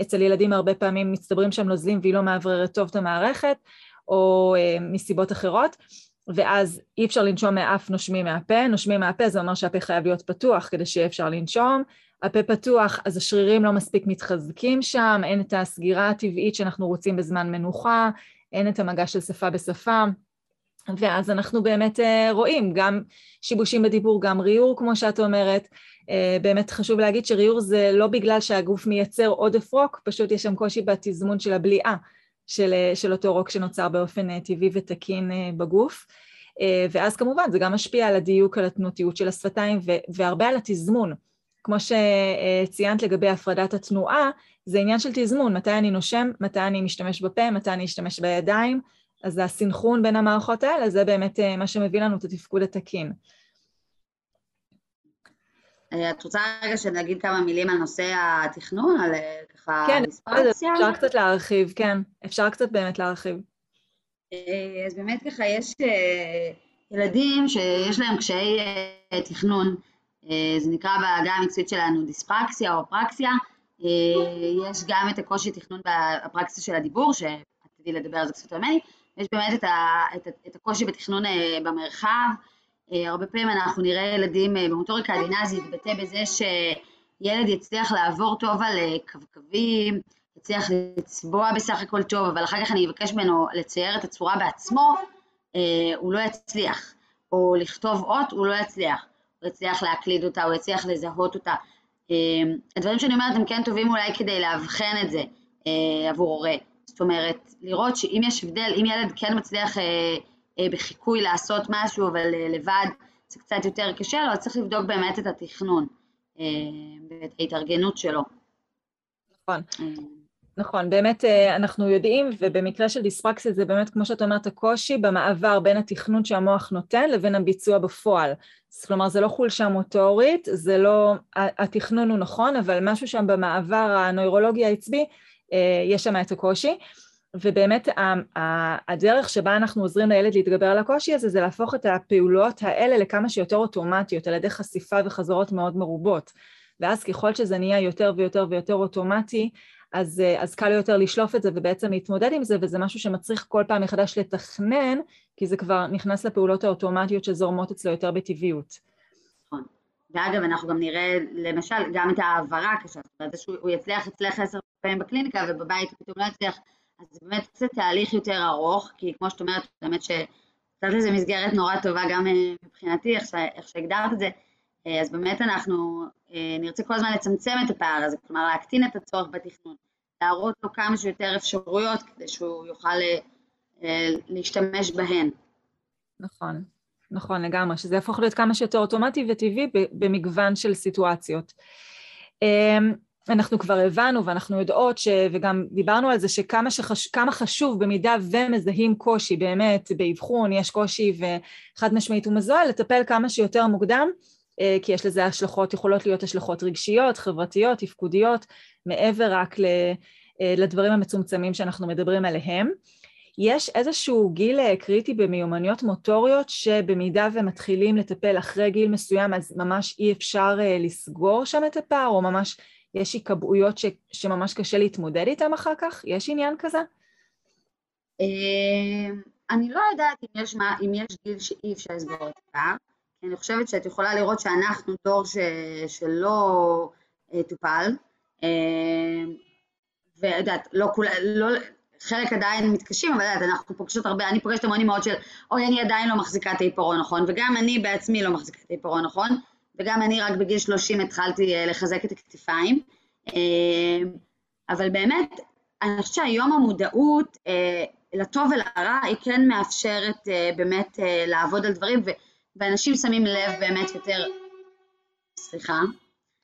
אצל ילדים הרבה פעמים מצטברים שם נוזלים והיא לא מאווררת טוב את המערכת, או מסיבות אחרות, ואז אי אפשר לנשום מאף, נושמים מהפה, נושמים מהפה זה אומר שהפה חייב להיות פתוח כדי שיהיה אפשר לנשום, הפה פתוח, אז השרירים לא מספיק מתחזקים שם, אין את הסגירה הטבעית שאנחנו רוצים בזמן מנוחה, אין את המגע של שפה בשפה, ואז אנחנו באמת אה, רואים גם שיבושים בדיבור, גם ריור, כמו שאת אומרת. אה, באמת חשוב להגיד שריור זה לא בגלל שהגוף מייצר עודף רוק, פשוט יש שם קושי בתזמון של הבליעה של, אה, של אותו רוק שנוצר באופן טבעי ותקין בגוף. ואז כמובן זה גם משפיע על הדיוק, על התנותיות של השפתיים והרבה על התזמון. כמו שציינת לגבי הפרדת התנועה, זה עניין של תזמון, מתי אני נושם, מתי אני משתמש בפה, מתי אני אשתמש בידיים, אז הסנכרון בין המערכות האלה זה באמת מה שמביא לנו את התפקוד התקין. את רוצה רגע שנגיד כמה מילים על נושא התכנון, על ככה כן, אפשר קצת להרחיב, כן, אפשר קצת באמת להרחיב. אז באמת ככה יש ילדים שיש להם קשיי תכנון, זה נקרא בעגה המקצועית שלנו דיספרקסיה או פרקסיה, יש גם את הקושי תכנון בפרקסיה של הדיבור, תדעי לדבר על זה קצת ממני, יש באמת את, ה, את, את הקושי בתכנון במרחב, הרבה פעמים אנחנו נראה ילדים במוטוריקה עדינה, זה יתבטא בזה שילד יצליח לעבור טוב על קווים, יצליח לצבוע בסך הכל טוב, אבל אחר כך אני אבקש ממנו לצייר את הצורה בעצמו, הוא לא יצליח, או לכתוב אות, הוא לא יצליח. הוא יצליח להקליד אותה, הוא יצליח לזהות אותה. אמ, הדברים שאני אומרת הם כן טובים אולי כדי לאבחן את זה אה, עבור הורה. זאת אומרת, לראות שאם יש הבדל, אם ילד כן מצליח אה, אה, בחיקוי לעשות משהו, אבל לבד זה קצת יותר קשה לו, אז צריך לבדוק באמת את התכנון ואת ההתארגנות שלו. נכון. נכון, באמת אנחנו יודעים, ובמקרה של דיספרקסיה זה באמת, כמו שאת אומרת, הקושי במעבר בין התכנון שהמוח נותן לבין הביצוע בפועל. כלומר, זה לא חולשה מוטורית, זה לא, התכנון הוא נכון, אבל משהו שם במעבר הנוירולוגי העצבי, אה, יש שם את הקושי. ובאמת הדרך שבה אנחנו עוזרים לילד להתגבר על הקושי הזה זה להפוך את הפעולות האלה לכמה שיותר אוטומטיות על ידי חשיפה וחזרות מאוד מרובות ואז ככל שזה נהיה יותר ויותר ויותר אוטומטי אז, אז קל יותר לשלוף את זה ובעצם להתמודד עם זה וזה משהו שמצריך כל פעם מחדש לתכנן כי זה כבר נכנס לפעולות האוטומטיות שזורמות אצלו יותר בטבעיות. נכון. ואגב, אנחנו גם נראה למשל גם את ההעברה הקשה, זאת אומרת שהוא יצליח אצלך עשר פעמים בקליניקה ובבית פתאום לא יצליח, אז זה באמת קצת תהליך יותר ארוך, כי כמו שאת אומרת, באמת שקצת לזה מסגרת נורא טובה גם אה, מבחינתי, איך, ש... איך שהגדרת את זה, אה, אז באמת אנחנו אה, נרצה כל הזמן לצמצם את הפער הזה, כלומר להקטין את הצורך בתכנון, להראות לו כמה שיותר אפשרויות כדי שהוא יוכל אה, להשתמש בהן. נכון, נכון לגמרי, שזה יהפוך להיות כמה שיותר אוטומטי וטבעי במגוון של סיטואציות. אמ, אנחנו כבר הבנו ואנחנו יודעות, ש... וגם דיברנו על זה, שכמה שחש... חשוב במידה ומזהים קושי באמת באבחון, יש קושי וחד משמעית הוא מזוהה, לטפל כמה שיותר מוקדם, אה, כי יש לזה השלכות, יכולות להיות השלכות רגשיות, חברתיות, תפקודיות, מעבר רק אה, לדברים המצומצמים שאנחנו מדברים עליהם. יש איזשהו גיל אה, קריטי במיומנויות מוטוריות שבמידה ומתחילים לטפל אחרי גיל מסוים אז ממש אי אפשר לסגור שם את הפער או ממש יש היקבעויות ש, שממש קשה להתמודד איתם אחר כך? יש עניין כזה? אני לא יודעת אם יש, מה, אם יש גיל שאי אפשר לסגור את הפער. כי אני חושבת שאת יכולה לראות שאנחנו דור ש... שלא אה, טופל, אה, ואת יודעת, לא כולם, לא, חלק עדיין מתקשים, אבל יודעת, אנחנו פוגשות הרבה, אני פוגשת המון אימהות של, אוי, אני עדיין לא מחזיקה את העיפרון נכון, וגם אני בעצמי לא מחזיקה את העיפרון נכון, וגם אני רק בגיל 30 התחלתי אה, לחזק את הכתפיים, אבל באמת, אני חושבת שהיום המודעות לטוב ולרע היא כן מאפשרת באמת לעבוד על דברים, ו... ואנשים שמים לב באמת יותר, סליחה.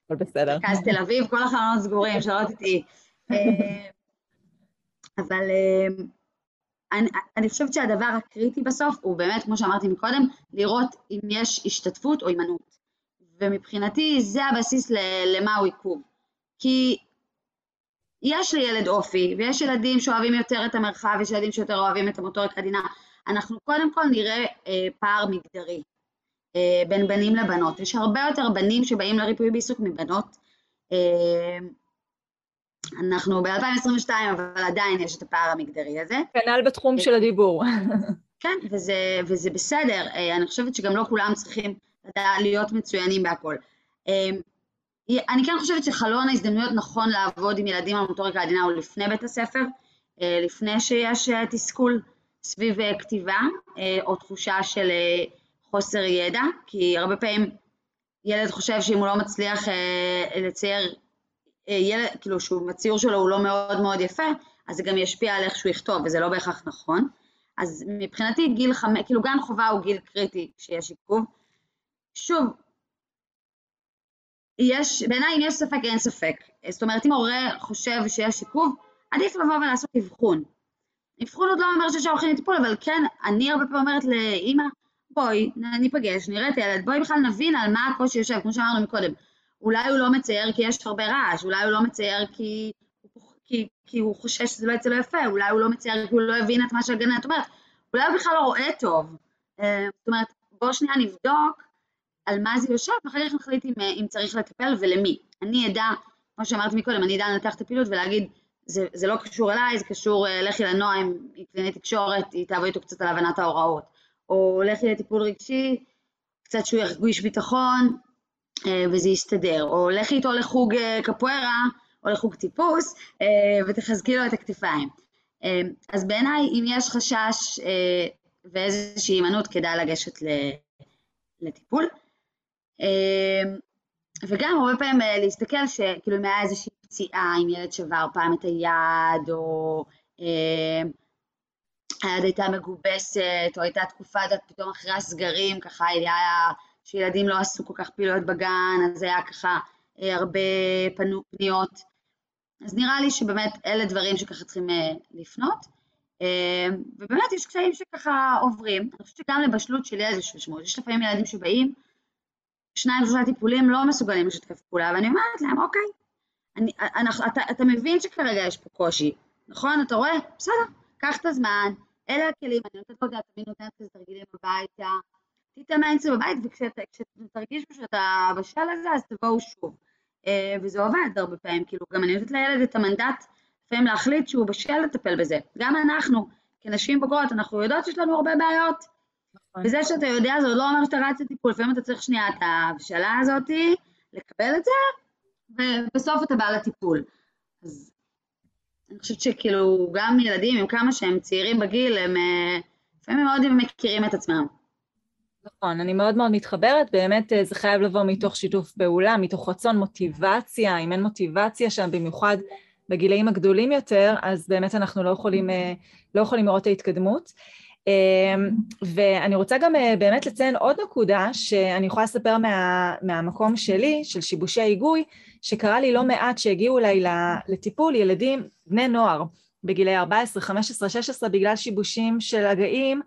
הכל בסדר. מרכז תל אביב, כל החלונות סגורים, שלא תטעי. אה, אבל אה, אני, אני חושבת שהדבר הקריטי בסוף הוא באמת, כמו שאמרתי מקודם, לראות אם יש השתתפות או הימנעות. ומבחינתי זה הבסיס למה הוא עיכוב. כי יש לילד אופי, ויש ילדים שאוהבים יותר את המרחב, יש ילדים שיותר אוהבים את המוטוריקה עדינה. אנחנו קודם כל נראה אה, פער מגדרי. אה, בין בנים לבנות. יש הרבה יותר בנים שבאים לריפוי בעיסוק מבנות. אה, אנחנו ב-2022, אבל עדיין יש את הפער המגדרי הזה. כנ"ל בתחום של הדיבור. כן, וזה, וזה בסדר. אה, אני חושבת שגם לא כולם צריכים להיות מצוינים בהכל. אני כן חושבת שחלון ההזדמנויות נכון לעבוד עם ילדים על מוטוריקה עדינה הוא לפני בית הספר, לפני שיש תסכול סביב כתיבה, או תחושה של חוסר ידע, כי הרבה פעמים ילד חושב שאם הוא לא מצליח אה, לצייר, אה, ילד, כאילו שהציור שלו הוא לא מאוד מאוד יפה, אז זה גם ישפיע על איך שהוא יכתוב, וזה לא בהכרח נכון. אז מבחינתי גיל חמש, כאילו גן חובה הוא גיל קריטי כשיש עיכוב. שוב, יש, בעיניי אם יש ספק אין ספק. זאת אומרת, אם הורה חושב שיש עיכוב, עדיף לבוא ולעשות אבחון. אבחון עוד לא אומר שישר הולכים לטיפול, אבל כן, אני הרבה פעמים אומרת לאימא, בואי, ניפגש, נראה את הילד, בואי בכלל נבין על מה הקושי יושב, כמו שאמרנו מקודם. אולי הוא לא מצייר כי יש הרבה רעש, אולי הוא לא מצייר כי, כי, כי הוא חושש שזה לא יצא לו יפה, אולי הוא לא מצייר כי הוא לא הבין את מה שהגננת אומרת, אולי הוא בכלל לא רואה טוב. אה, זאת אומרת, בואו שנייה נבדוק על מה זה יושב, ואחר כך נחליט אם, אם צריך לטפל ולמי. אני אדע, כמו שאמרתי מקודם, אני אדע לנתח את הפעילות ולהגיד, זה, זה לא קשור אליי, זה קשור, אה, לכי לנועם, היא קלינית תקשורת, היא תעבוד איתו קצת על הבנת ההוראות. או לכי לטיפול רגשי, קצת שהוא ירגיש ביטחון, אה, וזה יסתדר. או לכי איתו לחוג אה, קפוארה, או לחוג טיפוס, ותחזקי לו את הכתפיים. אז בעיניי, אם יש חשש ואיזושהי הימנעות, כדאי לגשת לטיפול. וגם הרבה פעמים להסתכל שכאילו אם היה איזושהי פציעה, אם ילד שבר פעם את היד, או אה, היד הייתה מגובסת, או הייתה תקופה, את פתאום אחרי הסגרים, ככה היה שילדים לא עשו כל כך פעילויות בגן, אז היה ככה אה, הרבה פניות. אז נראה לי שבאמת אלה דברים שככה צריכים אה, לפנות. אה, ובאמת יש קשיים שככה עוברים. אני חושבת שגם לבשלות של ילד יש משמעות. יש לפעמים ילדים שבאים, שניים שלושה טיפולים לא מסוגלים לשתף פעולה, ואני אומרת להם, אוקיי, אני, אנחנו, אתה, אתה מבין שכרגע יש פה קושי, נכון? אתה רואה? בסדר, קח את הזמן, אלה הכלים, אני נותנת לו, את תמיד נותנת כזה תרגילים הביתה, תתאמן אצלי בבית, וכשתרגיש שאתה בשל לזה, אז תבואו שוב. אה, וזה עובד הרבה פעמים, כאילו, גם אני נותנת לילד את המנדט לפעמים להחליט שהוא בשל לטפל בזה. גם אנחנו, כנשים בוגרות, אנחנו יודעות שיש לנו הרבה בעיות. נכון. וזה שאתה יודע, זה לא אומר שאתה רץ לטיפול, לפעמים אתה צריך שנייה את ההבשלה הזאתי, לקבל את זה, ובסוף אתה בא לטיפול. אז אני חושבת שכאילו גם ילדים, עם כמה שהם צעירים בגיל, הם אה, לפעמים מאוד מכירים את עצמם. נכון, אני מאוד מאוד מתחברת, באמת אה, זה חייב לבוא מתוך שיתוף פעולה, מתוך רצון מוטיבציה, אם אין מוטיבציה שם, במיוחד בגילאים הגדולים יותר, אז באמת אנחנו לא יכולים, אה, לא יכולים לראות את ההתקדמות. אמ, ואני רוצה גם באמת לציין עוד נקודה שאני יכולה לספר מה, מהמקום שלי, של שיבושי היגוי, שקרה לי לא מעט שהגיעו אליי לטיפול ילדים, בני נוער, בגילי 14, 15, 16, בגלל שיבושים של הגאים,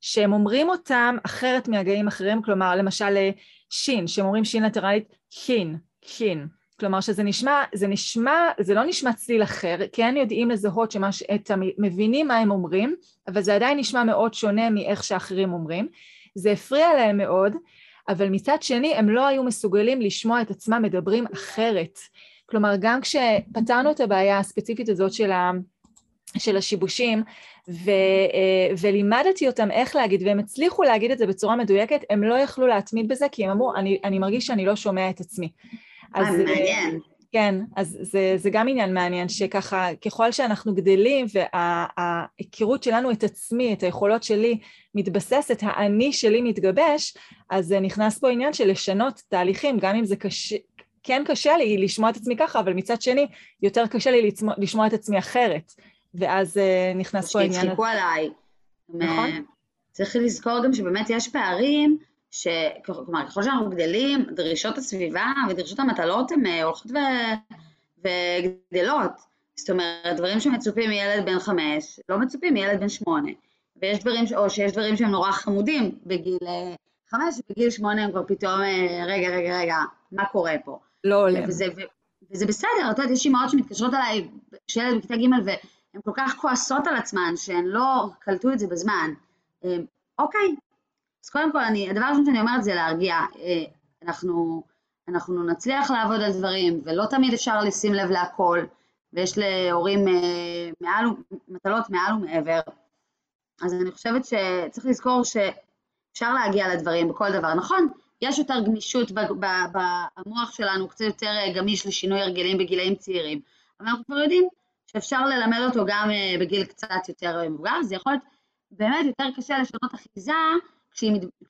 שהם אומרים אותם אחרת מהגאים אחרים, כלומר למשל אה, שין, שהם אומרים שין לטרלית, שין, שין. כלומר שזה נשמע, זה נשמע, זה לא נשמע צליל אחר, כן יודעים לזהות שמש, את, מבינים מה הם אומרים, אבל זה עדיין נשמע מאוד שונה מאיך שאחרים אומרים. זה הפריע להם מאוד, אבל מצד שני הם לא היו מסוגלים לשמוע את עצמם מדברים אחרת. כלומר, גם כשפתרנו את הבעיה הספציפית הזאת של, ה, של השיבושים, ו, אה, ולימדתי אותם איך להגיד, והם הצליחו להגיד את זה בצורה מדויקת, הם לא יכלו להתמיד בזה, כי הם אמרו, אני, אני מרגיש שאני לא שומע את עצמי. אז, אה, מעניין. כן, אז זה, זה גם עניין מעניין, שככה ככל שאנחנו גדלים וההיכרות שלנו את עצמי, את היכולות שלי מתבססת, האני שלי מתגבש, אז נכנס פה עניין של לשנות תהליכים, גם אם זה קשה, כן קשה לי לשמוע את עצמי ככה, אבל מצד שני יותר קשה לי לשמוע, לשמוע את עצמי אחרת, ואז אה, נכנס פה עניין... שיצחקו עליי. נכון. צריך לזכור גם שבאמת יש פערים ש... כלומר, ככל שאנחנו גדלים, דרישות הסביבה ודרישות המטלות הן אה, הולכות ו... וגדלות. זאת אומרת, דברים שמצופים מילד בן חמש, לא מצופים מילד בן שמונה. ויש דברים, או שיש דברים שהם נורא חמודים בגיל אה, חמש, ובגיל שמונה הם כבר פתאום, אה, רגע, רגע, רגע, מה קורה פה? לא עולה. וזה, ו... וזה בסדר, את יודעת, יש אימהות שמתקשרות אליי, שילד בכיתה ג' והן כל כך כועסות על עצמן, שהן לא קלטו את זה בזמן. אוקיי, אז קודם כל, אני, הדבר הראשון שאני אומרת זה להרגיע. אה, אנחנו, אנחנו נצליח לעבוד על דברים, ולא תמיד אפשר לשים לב להכל, ויש להורים אה, מעל, מטלות מעל ומעבר. אז אני חושבת שצריך לזכור שאפשר להגיע לדברים בכל דבר. נכון, יש יותר גמישות במוח שלנו, קצת יותר אה, גמיש לשינוי הרגלים בגילאים צעירים, אבל אנחנו כבר יודעים שאפשר ללמד אותו גם בגיל קצת יותר מבוגר, זה יכול להיות באמת יותר קשה לשנות אחיזה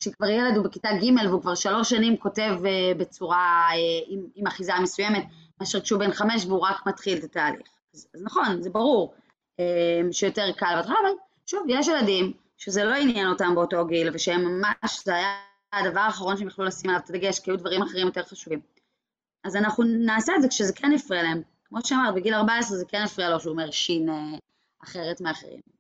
כשכבר ילד הוא בכיתה ג' והוא כבר שלוש שנים כותב אה, בצורה, אה, עם, עם אחיזה מסוימת, מאשר כשהוא בן חמש והוא רק מתחיל את התהליך. אז, אז נכון, זה ברור אה, שיותר קל בהתחלה, אבל שוב, יש ילדים שזה לא עניין אותם באותו גיל, ושהם ממש, זה היה הדבר האחרון שהם יכלו לשים עליו את הדגש, כי היו דברים אחרים יותר חשובים. אז אנחנו נעשה את זה כשזה כן יפריע להם. כמו שאמרת, בגיל 14 זה כן יפריע לו שהוא אומר שין אחרת מאחרים.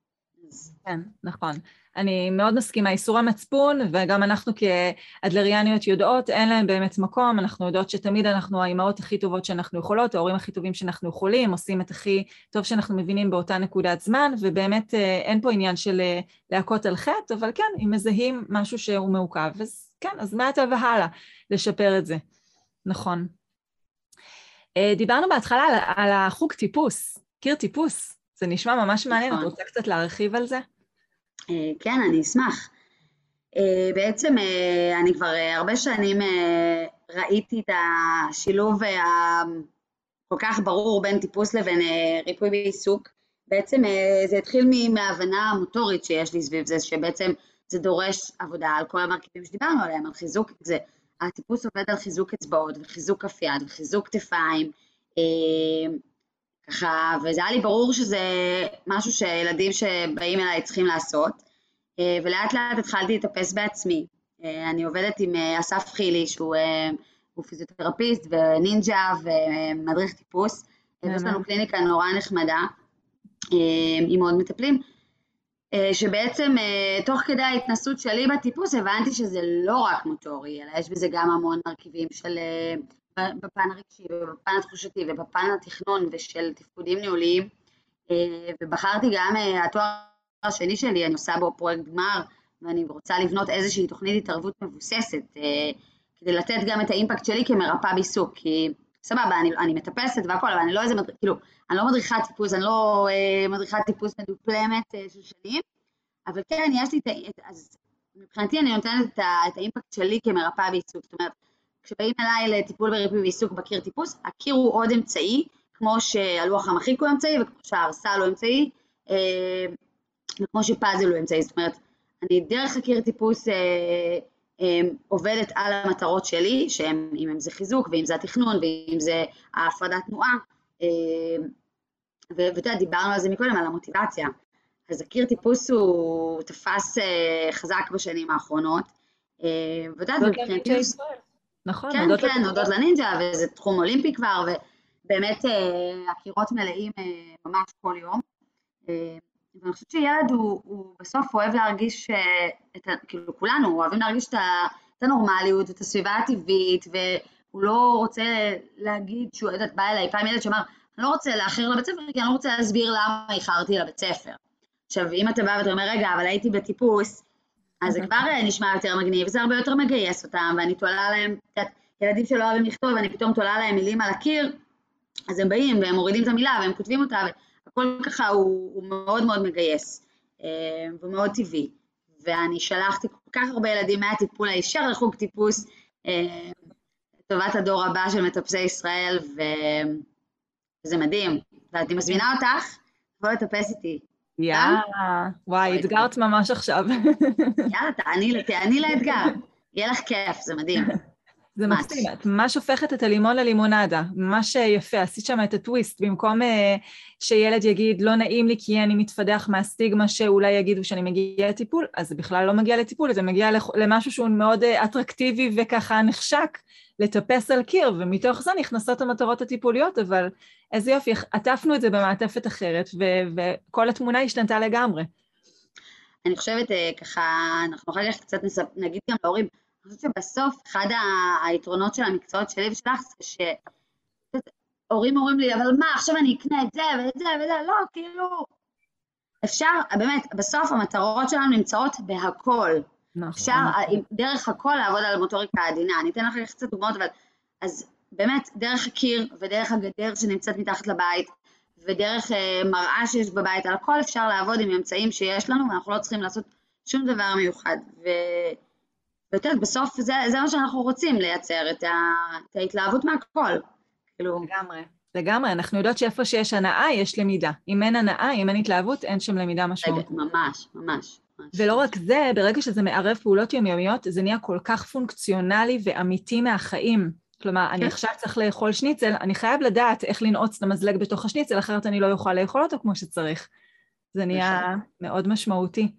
כן, נכון. אני מאוד מסכימה, איסור המצפון, וגם אנחנו כאדלריאניות יודעות, אין להם באמת מקום, אנחנו יודעות שתמיד אנחנו האימהות הכי טובות שאנחנו יכולות, ההורים הכי טובים שאנחנו יכולים, עושים את הכי טוב שאנחנו מבינים באותה נקודת זמן, ובאמת אה, אין פה עניין של אה, להכות על חטא, אבל כן, אם מזהים משהו שהוא מעוכב, אז כן, אז מעתה והלאה לשפר את זה. נכון. אה, דיברנו בהתחלה על החוג טיפוס, קיר טיפוס, זה נשמע ממש מעניין, את נכון. רוצה קצת להרחיב על זה? אה, כן, אני אשמח. אה, בעצם אה, אני כבר הרבה שנים ראיתי את השילוב הכל כך ברור בין טיפוס לבין ריפוי בעיסוק. בעצם זה התחיל מההבנה המוטורית שיש לי סביב זה, שבעצם זה דורש עבודה על כל המרכיבים שדיברנו עליהם, על חיזוק, זה, הטיפוס עובד על חיזוק אצבעות וחיזוק כף יד וחיזוק כתפיים, ככה, וזה היה לי ברור שזה משהו שילדים שבאים אליי צריכים לעשות, אה, ולאט לאט התחלתי לטפס בעצמי. אה, אני עובדת עם אה, אסף חילי, שהוא פיזיותרפיסט ונינג'ה ומדריך טיפוס, ויש לנו קליניקה נורא נחמדה, עם עוד מטפלים, שבעצם תוך כדי ההתנסות שלי בטיפוס הבנתי שזה לא רק מוטורי, אלא יש בזה גם המון מרכיבים של בפן הרגשי ובפן התחושתי ובפן התכנון ושל תפקודים ניהוליים, אה, ובחרתי גם, אה, התואר השני שלי, אני עושה בו פרויקט גמר, ואני רוצה לבנות איזושהי תוכנית התערבות מבוססת, אה, כדי לתת גם את האימפקט שלי כמרפאה בעיסוק, כי סבבה, אני, אני מטפסת והכל, אבל אני לא איזה, כאילו, אני לא מדריכת טיפוס, אני לא אה, מדריכת טיפוס מדופלמת אה, של שנים, אבל כן, יש לי את ה... אז מבחינתי אני נותנת את, את האימפקט שלי כמרפאה בעיסוק, זאת אומרת, כשבאים אליי לטיפול בריפוי ועיסוק בקיר טיפוס, הקיר הוא עוד אמצעי, כמו שהלוח המחיק הוא אמצעי וכמו שהארסל הוא אמצעי, אה, וכמו שפאזל הוא אמצעי, זאת אומרת, אני דרך הקיר טיפוס אה, אה, עובדת על המטרות שלי, שהם, אם זה חיזוק, ואם זה התכנון, ואם זה ההפרדת תנועה, ואתה יודע, דיברנו על זה מקודם, על המוטיבציה. אז הקיר טיפוס הוא תפס חזק בשנים האחרונות. ואתה יודעת, מבחינתי... נכון, כן, הודות כן, הודות לנינג'ה, וזה תחום אולימפי כבר, ובאמת אה, הקירות מלאים אה, ממש כל יום. אה, ואני חושבת שילד הוא, הוא בסוף אוהב להרגיש, את, כאילו כולנו אוהבים להרגיש את, את הנורמליות, את הסביבה הטבעית, והוא לא רוצה להגיד שהוא, יודעת, בא אליי פעם ילד שאמר, אני לא רוצה לאחר לבית ספר, כי אני לא רוצה להסביר למה איחרתי לבית ספר. עכשיו, אם אתה בא ואתה אומר, רגע, אבל הייתי בטיפוס, אז זה כבר אה, נשמע יותר מגניב, זה הרבה יותר מגייס אותם, ואני תולה להם, את יודעת, ילדים שלא אוהבים לכתוב, ואני פתאום תולה להם מילים על הקיר, אז הם באים והם מורידים את המילה והם כותבים אותה, והכל ככה הוא, הוא מאוד מאוד מגייס, אה, ומאוד טבעי. ואני שלחתי כל כך הרבה ילדים מהטיפול הישר לחוג טיפוס, אה, לטובת הדור הבא של מטפסי ישראל, וזה מדהים. ואני מזמינה אותך, בוא לטפס איתי. יאללה, וואי, אתגרת ממש עכשיו. יאללה, תעני לאתגר. יהיה לך כיף, זה מדהים. זה מקסים, את ממש הופכת את הלימון ללימונדה, ממש יפה, עשית שם את הטוויסט, במקום uh, שילד יגיד לא נעים לי כי אני מתפדח מהסטיגמה שאולי יגידו שאני מגיע לטיפול, אז זה בכלל לא מגיע לטיפול, זה מגיע למשהו שהוא מאוד uh, אטרקטיבי וככה נחשק, לטפס על קיר, ומתוך זה נכנסות המטרות הטיפוליות, אבל איזה יופי, עטפנו את זה במעטפת אחרת, ו- וכל התמונה השתנתה לגמרי. אני חושבת אה, ככה, אנחנו אחר כך קצת. נגיד גם להורים, אני חושבת שבסוף אחד היתרונות של המקצועות שלי ושלך זה שהורים אומרים לי, אבל מה, עכשיו אני אקנה את זה ואת זה ואת זה, לא, כאילו, אפשר, באמת, בסוף המטרות שלנו נמצאות בהכל. נכון. אפשר נכון. דרך הכל לעבוד על המוטוריקה העדינה. אני אתן לך קצת דוגמאות, אבל... אז באמת, דרך הקיר ודרך הגדר שנמצאת מתחת לבית, ודרך אה, מראה שיש בבית, על הכל אפשר לעבוד עם אמצעים שיש לנו, ואנחנו לא צריכים לעשות שום דבר מיוחד. ו... ואת יודעת, בסוף זה, זה מה שאנחנו רוצים, לייצר את, ה... את ההתלהבות מהכל. כאילו... לגמרי. לגמרי, אנחנו יודעות שאיפה שיש הנאה, יש למידה. אם אין הנאה, אם אין התלהבות, אין שם למידה משמעותית. ממש, ממש. ולא רק זה, ברגע שזה מערב פעולות יומיומיות, זה נהיה כל כך פונקציונלי ואמיתי מהחיים. כלומר, אני כן. עכשיו צריך לאכול שניצל, אני חייב לדעת איך לנעוץ את המזלג בתוך השניצל, אחרת אני לא אוכל לאכול אותו כמו שצריך. זה נהיה נכון. מאוד משמעותי.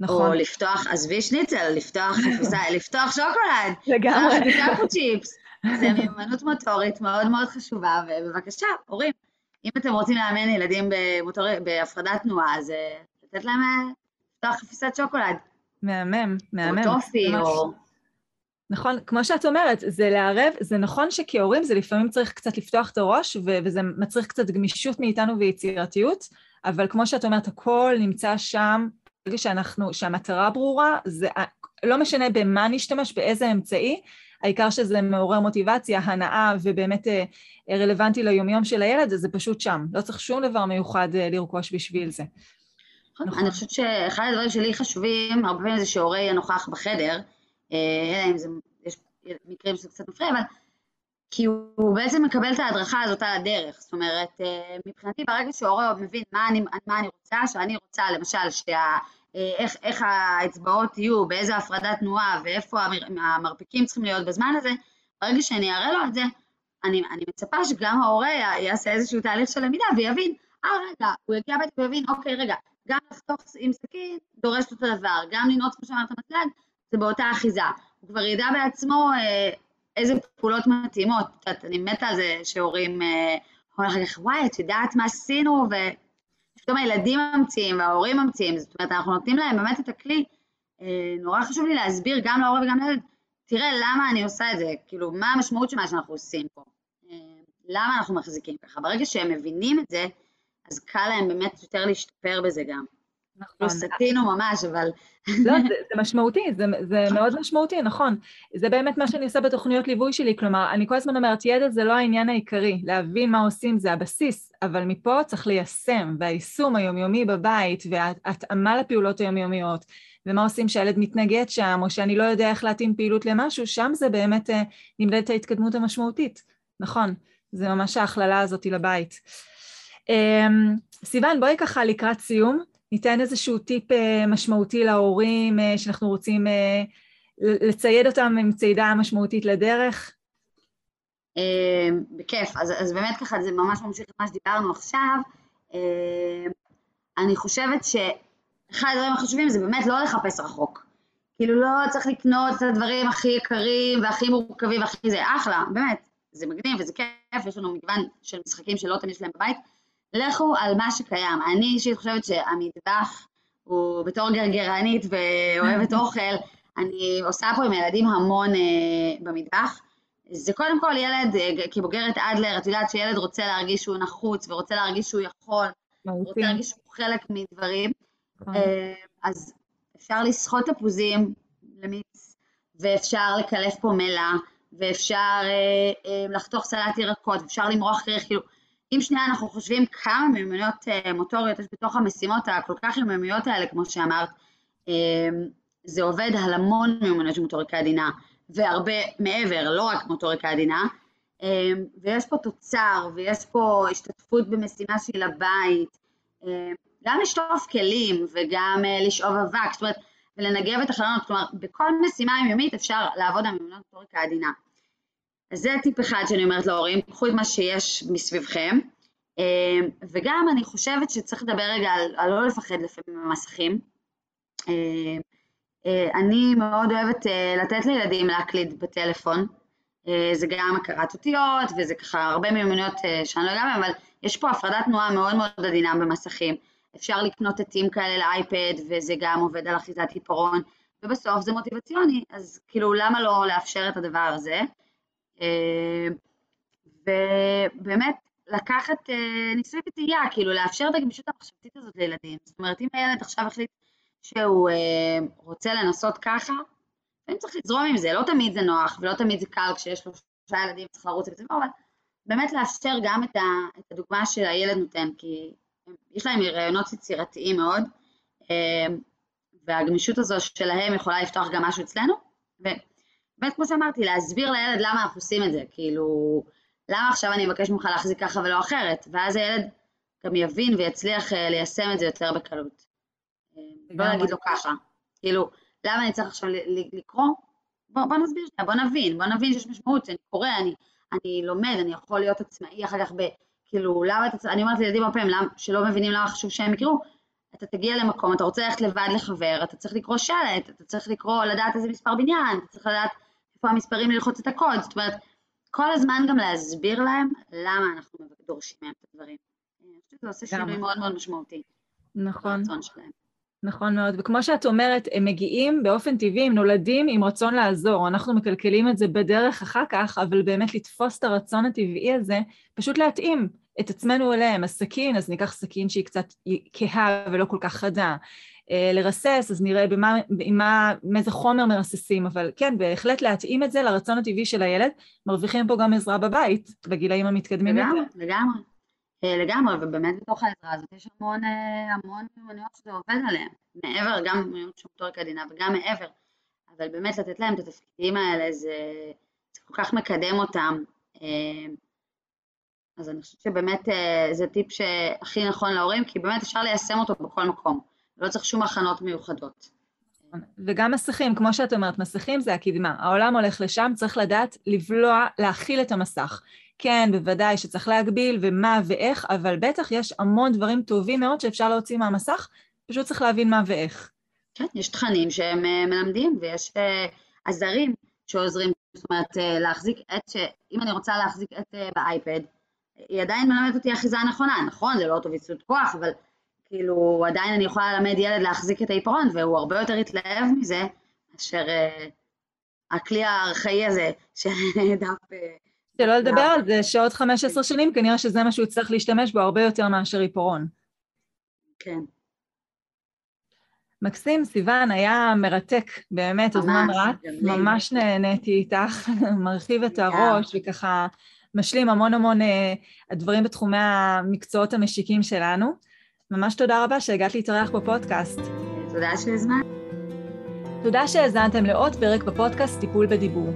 נכון. או לפתוח, עזבי שניצל, לפתוח לפתוח שוקולד. לגמרי. לפתוח צ'יפס. זה מיומנות מוטורית מאוד מאוד חשובה, ובבקשה, הורים, אם אתם רוצים לאמן ילדים בהפרדת תנועה, אז אה, לתת להם, לפתוח חפיסת שוקולד. מהמם, מהמם. או טופי, או... נכון, כמו שאת אומרת, זה לערב, זה נכון שכהורים זה לפעמים צריך קצת לפתוח את הראש, ו- וזה מצריך קצת גמישות מאיתנו ויצירתיות, אבל כמו שאת אומרת, הכל נמצא שם, ברגע שאנחנו, שהמטרה ברורה, זה לא משנה במה נשתמש, באיזה אמצעי, העיקר שזה מעורר מוטיבציה, הנאה ובאמת אה, רלוונטי ליומיום של הילד, זה פשוט שם. לא צריך שום דבר מיוחד אה, לרכוש בשביל זה. נכון. אני חושבת שאחד הדברים שלי חשובים, הרבה פעמים זה שהורה יהיה נוכח בחדר, אה, אלא אם זה, יש מקרים שזה קצת מפריע, אבל כי הוא בעצם מקבל את ההדרכה הזאת על הדרך. זאת אומרת, מבחינתי, ברגע שהורה מבין מה אני, מה אני רוצה, שאני רוצה למשל שה... איך, איך האצבעות יהיו, באיזה הפרדת תנועה ואיפה המרפקים צריכים להיות בזמן הזה, ברגע שאני אראה לו את זה, אני, אני מצפה שגם ההורה יעשה איזשהו תהליך של למידה ויבין, אה רגע, הוא יגיע בית ויבין, אוקיי רגע, גם לחתוך עם סכין דורש אותו דבר, גם לנעוץ כמו שאמרת מצלג, זה באותה אחיזה. הוא כבר ידע בעצמו אה, איזה פעולות מתאימות. את יודעת, אני מתה על זה שהורים אה, אומרים כך, וואי, את יודעת מה עשינו, ופתאום הילדים ממציאים וההורים ממציאים. זאת אומרת, אנחנו נותנים להם באמת את הכלי. אה, נורא חשוב לי להסביר גם להורה וגם לילד, תראה למה אני עושה את זה, כאילו, מה המשמעות של מה שאנחנו עושים פה. אה, למה אנחנו מחזיקים ככה. ברגע שהם מבינים את זה, אז קל להם באמת יותר להשתפר בזה גם. נכון. לא סטינו ממש, אבל... לא, זה, זה משמעותי, זה, זה מאוד משמעותי, נכון. זה באמת מה שאני עושה בתוכניות ליווי שלי, כלומר, אני כל הזמן אומרת, ידע זה לא העניין העיקרי, להבין מה עושים זה הבסיס, אבל מפה צריך ליישם, והיישום היומיומי בבית, וההתאמה לפעולות היומיומיות, ומה עושים שהילד מתנגד שם, או שאני לא יודע איך להתאים פעילות למשהו, שם זה באמת אה, נמדדת ההתקדמות המשמעותית. נכון, זה ממש ההכללה הזאת לבית. אמ, סיוון, בואי ככה לקראת סיום, ניתן איזשהו טיפ אה, משמעותי להורים אה, שאנחנו רוצים אה, לצייד אותם עם צעידה משמעותית לדרך. בכיף, אז, אז באמת ככה זה ממש ממשיך את מה שדיברנו עכשיו. אני חושבת שאחד הדברים החשובים זה באמת לא לחפש רחוק. כאילו לא צריך לקנות את הדברים הכי יקרים והכי מורכבים והכי זה אחלה, באמת, זה מגניב וזה כיף, יש לנו מגוון של משחקים שלא תמיד יש להם בבית, לכו על מה שקיים. אני אישית חושבת שהמטבח הוא בתור גרגרנית ואוהבת אוכל, אני עושה פה עם הילדים המון אה, במטבח. זה קודם כל ילד, אה, כבוגרת אדלר, את יודעת שילד רוצה להרגיש שהוא נחוץ ורוצה להרגיש שהוא יכול, רוצה להרגיש שהוא חלק מדברים. נכון. אה, אז אפשר לסחוט תפוזים למיץ, ואפשר לקלף פה מלח, ואפשר אה, אה, לחתוך סלט ירקות, אפשר למרוח קריח, כאילו, אם שנייה אנחנו חושבים כמה מיומנויות אה, מוטוריות יש בתוך המשימות הכל כך יומיומיות האלה, כמו שאמרת, אה, זה עובד על המון מיומנויות של מוטוריקה עדינה, והרבה מעבר, לא רק מוטוריקה עדינה, אה, ויש פה תוצר, ויש פה השתתפות במשימה שהיא לבית, גם לשטוף כלים וגם לשאוב אבק, זאת אומרת, ולנגב את החלונות, כלומר, בכל משימה יומיומית אפשר לעבוד על מיומנויות מוטוריקה עדינה. אז זה טיפ אחד שאני אומרת להורים, קחו את מה שיש מסביבכם. אמ, וגם אני חושבת שצריך לדבר רגע על, על לא לפחד לפעמים ממסכים. אמ, אה, אני מאוד אוהבת אה, לתת לילדים להקליד בטלפון. אה, זה גם הכרת אותיות, וזה ככה הרבה מיומנויות שאני לא יודעת, אבל יש פה הפרדת תנועה מאוד מאוד עדינה במסכים. אפשר לקנות עטים כאלה לאייפד, וזה גם עובד על אחיזת עיפרון, ובסוף זה מוטיבציוני, אז כאילו למה לא לאפשר את הדבר הזה? אה, ובאמת לקחת אה, ניסוי וטעייה, כאילו לאפשר את הגמישות המחשבתית הזאת לילדים. זאת אומרת, אם הילד עכשיו החליט שהוא אה, רוצה לנסות ככה, לפעמים צריך לזרום עם זה, לא תמיד זה נוח ולא תמיד זה קל כשיש לו שלושה ילדים צריך לרוץ עם זה, אבל באמת לאפשר גם את, ה, את הדוגמה שהילד נותן, כי יש להם רעיונות יצירתיים מאוד, והגמישות הזו שלהם יכולה לפתוח גם משהו אצלנו, באמת, כמו שאמרתי, להסביר לילד למה אנחנו עושים את זה, כאילו, למה עכשיו אני אבקש ממך להחזיק ככה ולא אחרת, ואז הילד גם יבין ויצליח אה, ליישם את זה יותר בקלות. אה, לא להגיד לו ככה, כאילו, למה אני צריך עכשיו לקרוא? בוא, בוא נסביר שנייה, בוא נבין, בוא נבין שיש משמעות, שאני קורא, אני, אני לומד, אני יכול להיות עצמאי אחר כך ב... כאילו, למה אתה צריך, אני אומרת לילדים הרבה פעמים שלא מבינים למה חשוב שהם יקראו, אתה תגיע למקום, אתה רוצה ללכת לבד לחבר, אתה צריך לקרוא שלט, אתה צריך לקרוא, לדעת איזה מספר בניין, אתה צריך לדעת איפה המספרים ללחוץ את הקוד, זאת אומרת, כל הזמן גם להסביר להם למה אנחנו דורשים מהם את הדברים. אני חושבת שזה עושה שינוי מאוד מאוד משמעותי. נכון. נכון מאוד, וכמו שאת אומרת, הם מגיעים באופן טבעי, הם נולדים עם רצון לעזור. אנחנו מקלקלים את זה בדרך אחר כך, אבל באמת לתפוס את הרצון הטבעי הזה, פשוט להתאים את עצמנו אליהם. הסכין, אז ניקח סכין שהיא קצת כהה ולא כל כך חדה. אה, לרסס, אז נראה במה, במה, מאיזה חומר מרססים, אבל כן, בהחלט להתאים את זה לרצון הטבעי של הילד. מרוויחים פה גם עזרה בבית, בגילאים המתקדמים. לגמרי, לגמרי. אה, לגמרי, ובאמת בתוך העזרה הזאת יש המון, אה, המון מיומנויות שזה עובד עליהן, מעבר, גם מיומנויות של מוטוריקה עדינה וגם מעבר, אבל באמת לתת להם את התפקידים האלה, זה, זה כל כך מקדם אותם. אז אני חושבת שבאמת זה טיפ שהכי נכון להורים, כי באמת אפשר ליישם אותו בכל מקום, לא צריך שום הכנות מיוחדות. וגם מסכים, כמו שאת אומרת, מסכים זה הקדמה. העולם הולך לשם, צריך לדעת לבלוע, להכיל את המסך. כן, בוודאי שצריך להגביל ומה ואיך, אבל בטח יש המון דברים טובים מאוד שאפשר להוציא מהמסך, פשוט צריך להבין מה ואיך. כן, יש תכנים שהם אה, מלמדים ויש uh, עזרים שעוזרים, זאת אומרת, uh, להחזיק עט, שאם אני רוצה להחזיק עט באייפד, היא עדיין מלמדת אותי אחיזה נכונה, נכון, זה לא אותו ויסות כוח, אבל כאילו עדיין אני יכולה ללמד ילד להחזיק את העיפרון, והוא הרבה יותר יתלהב מזה, מאשר uh, הכלי הארכאי הזה, שדף... שלא לדבר על זה שעוד 15 שנים כנראה שזה מה שהוא יצטרך להשתמש בו הרבה יותר מאשר עיפרון. כן. מקסים, סיוון, היה מרתק, באמת, הזמן רץ, ממש נהניתי איתך, מרחיב את הראש וככה משלים המון המון אה, הדברים בתחומי המקצועות המשיקים שלנו. ממש תודה רבה שהגעת להתארח בפודקאסט. תודה שהזמנת. תודה שהאזנתם לעוד פרק בפודקאסט טיפול בדיבור.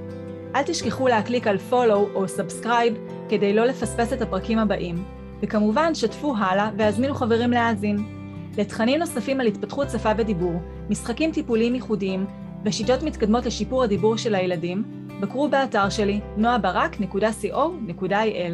אל תשכחו להקליק על follow או subscribe כדי לא לפספס את הפרקים הבאים, וכמובן שתפו הלאה והזמינו חברים להאזין. לתכנים נוספים על התפתחות שפה ודיבור, משחקים טיפוליים ייחודיים ושיטות מתקדמות לשיפור הדיבור של הילדים, בקרו באתר שלי noabarak.co.il.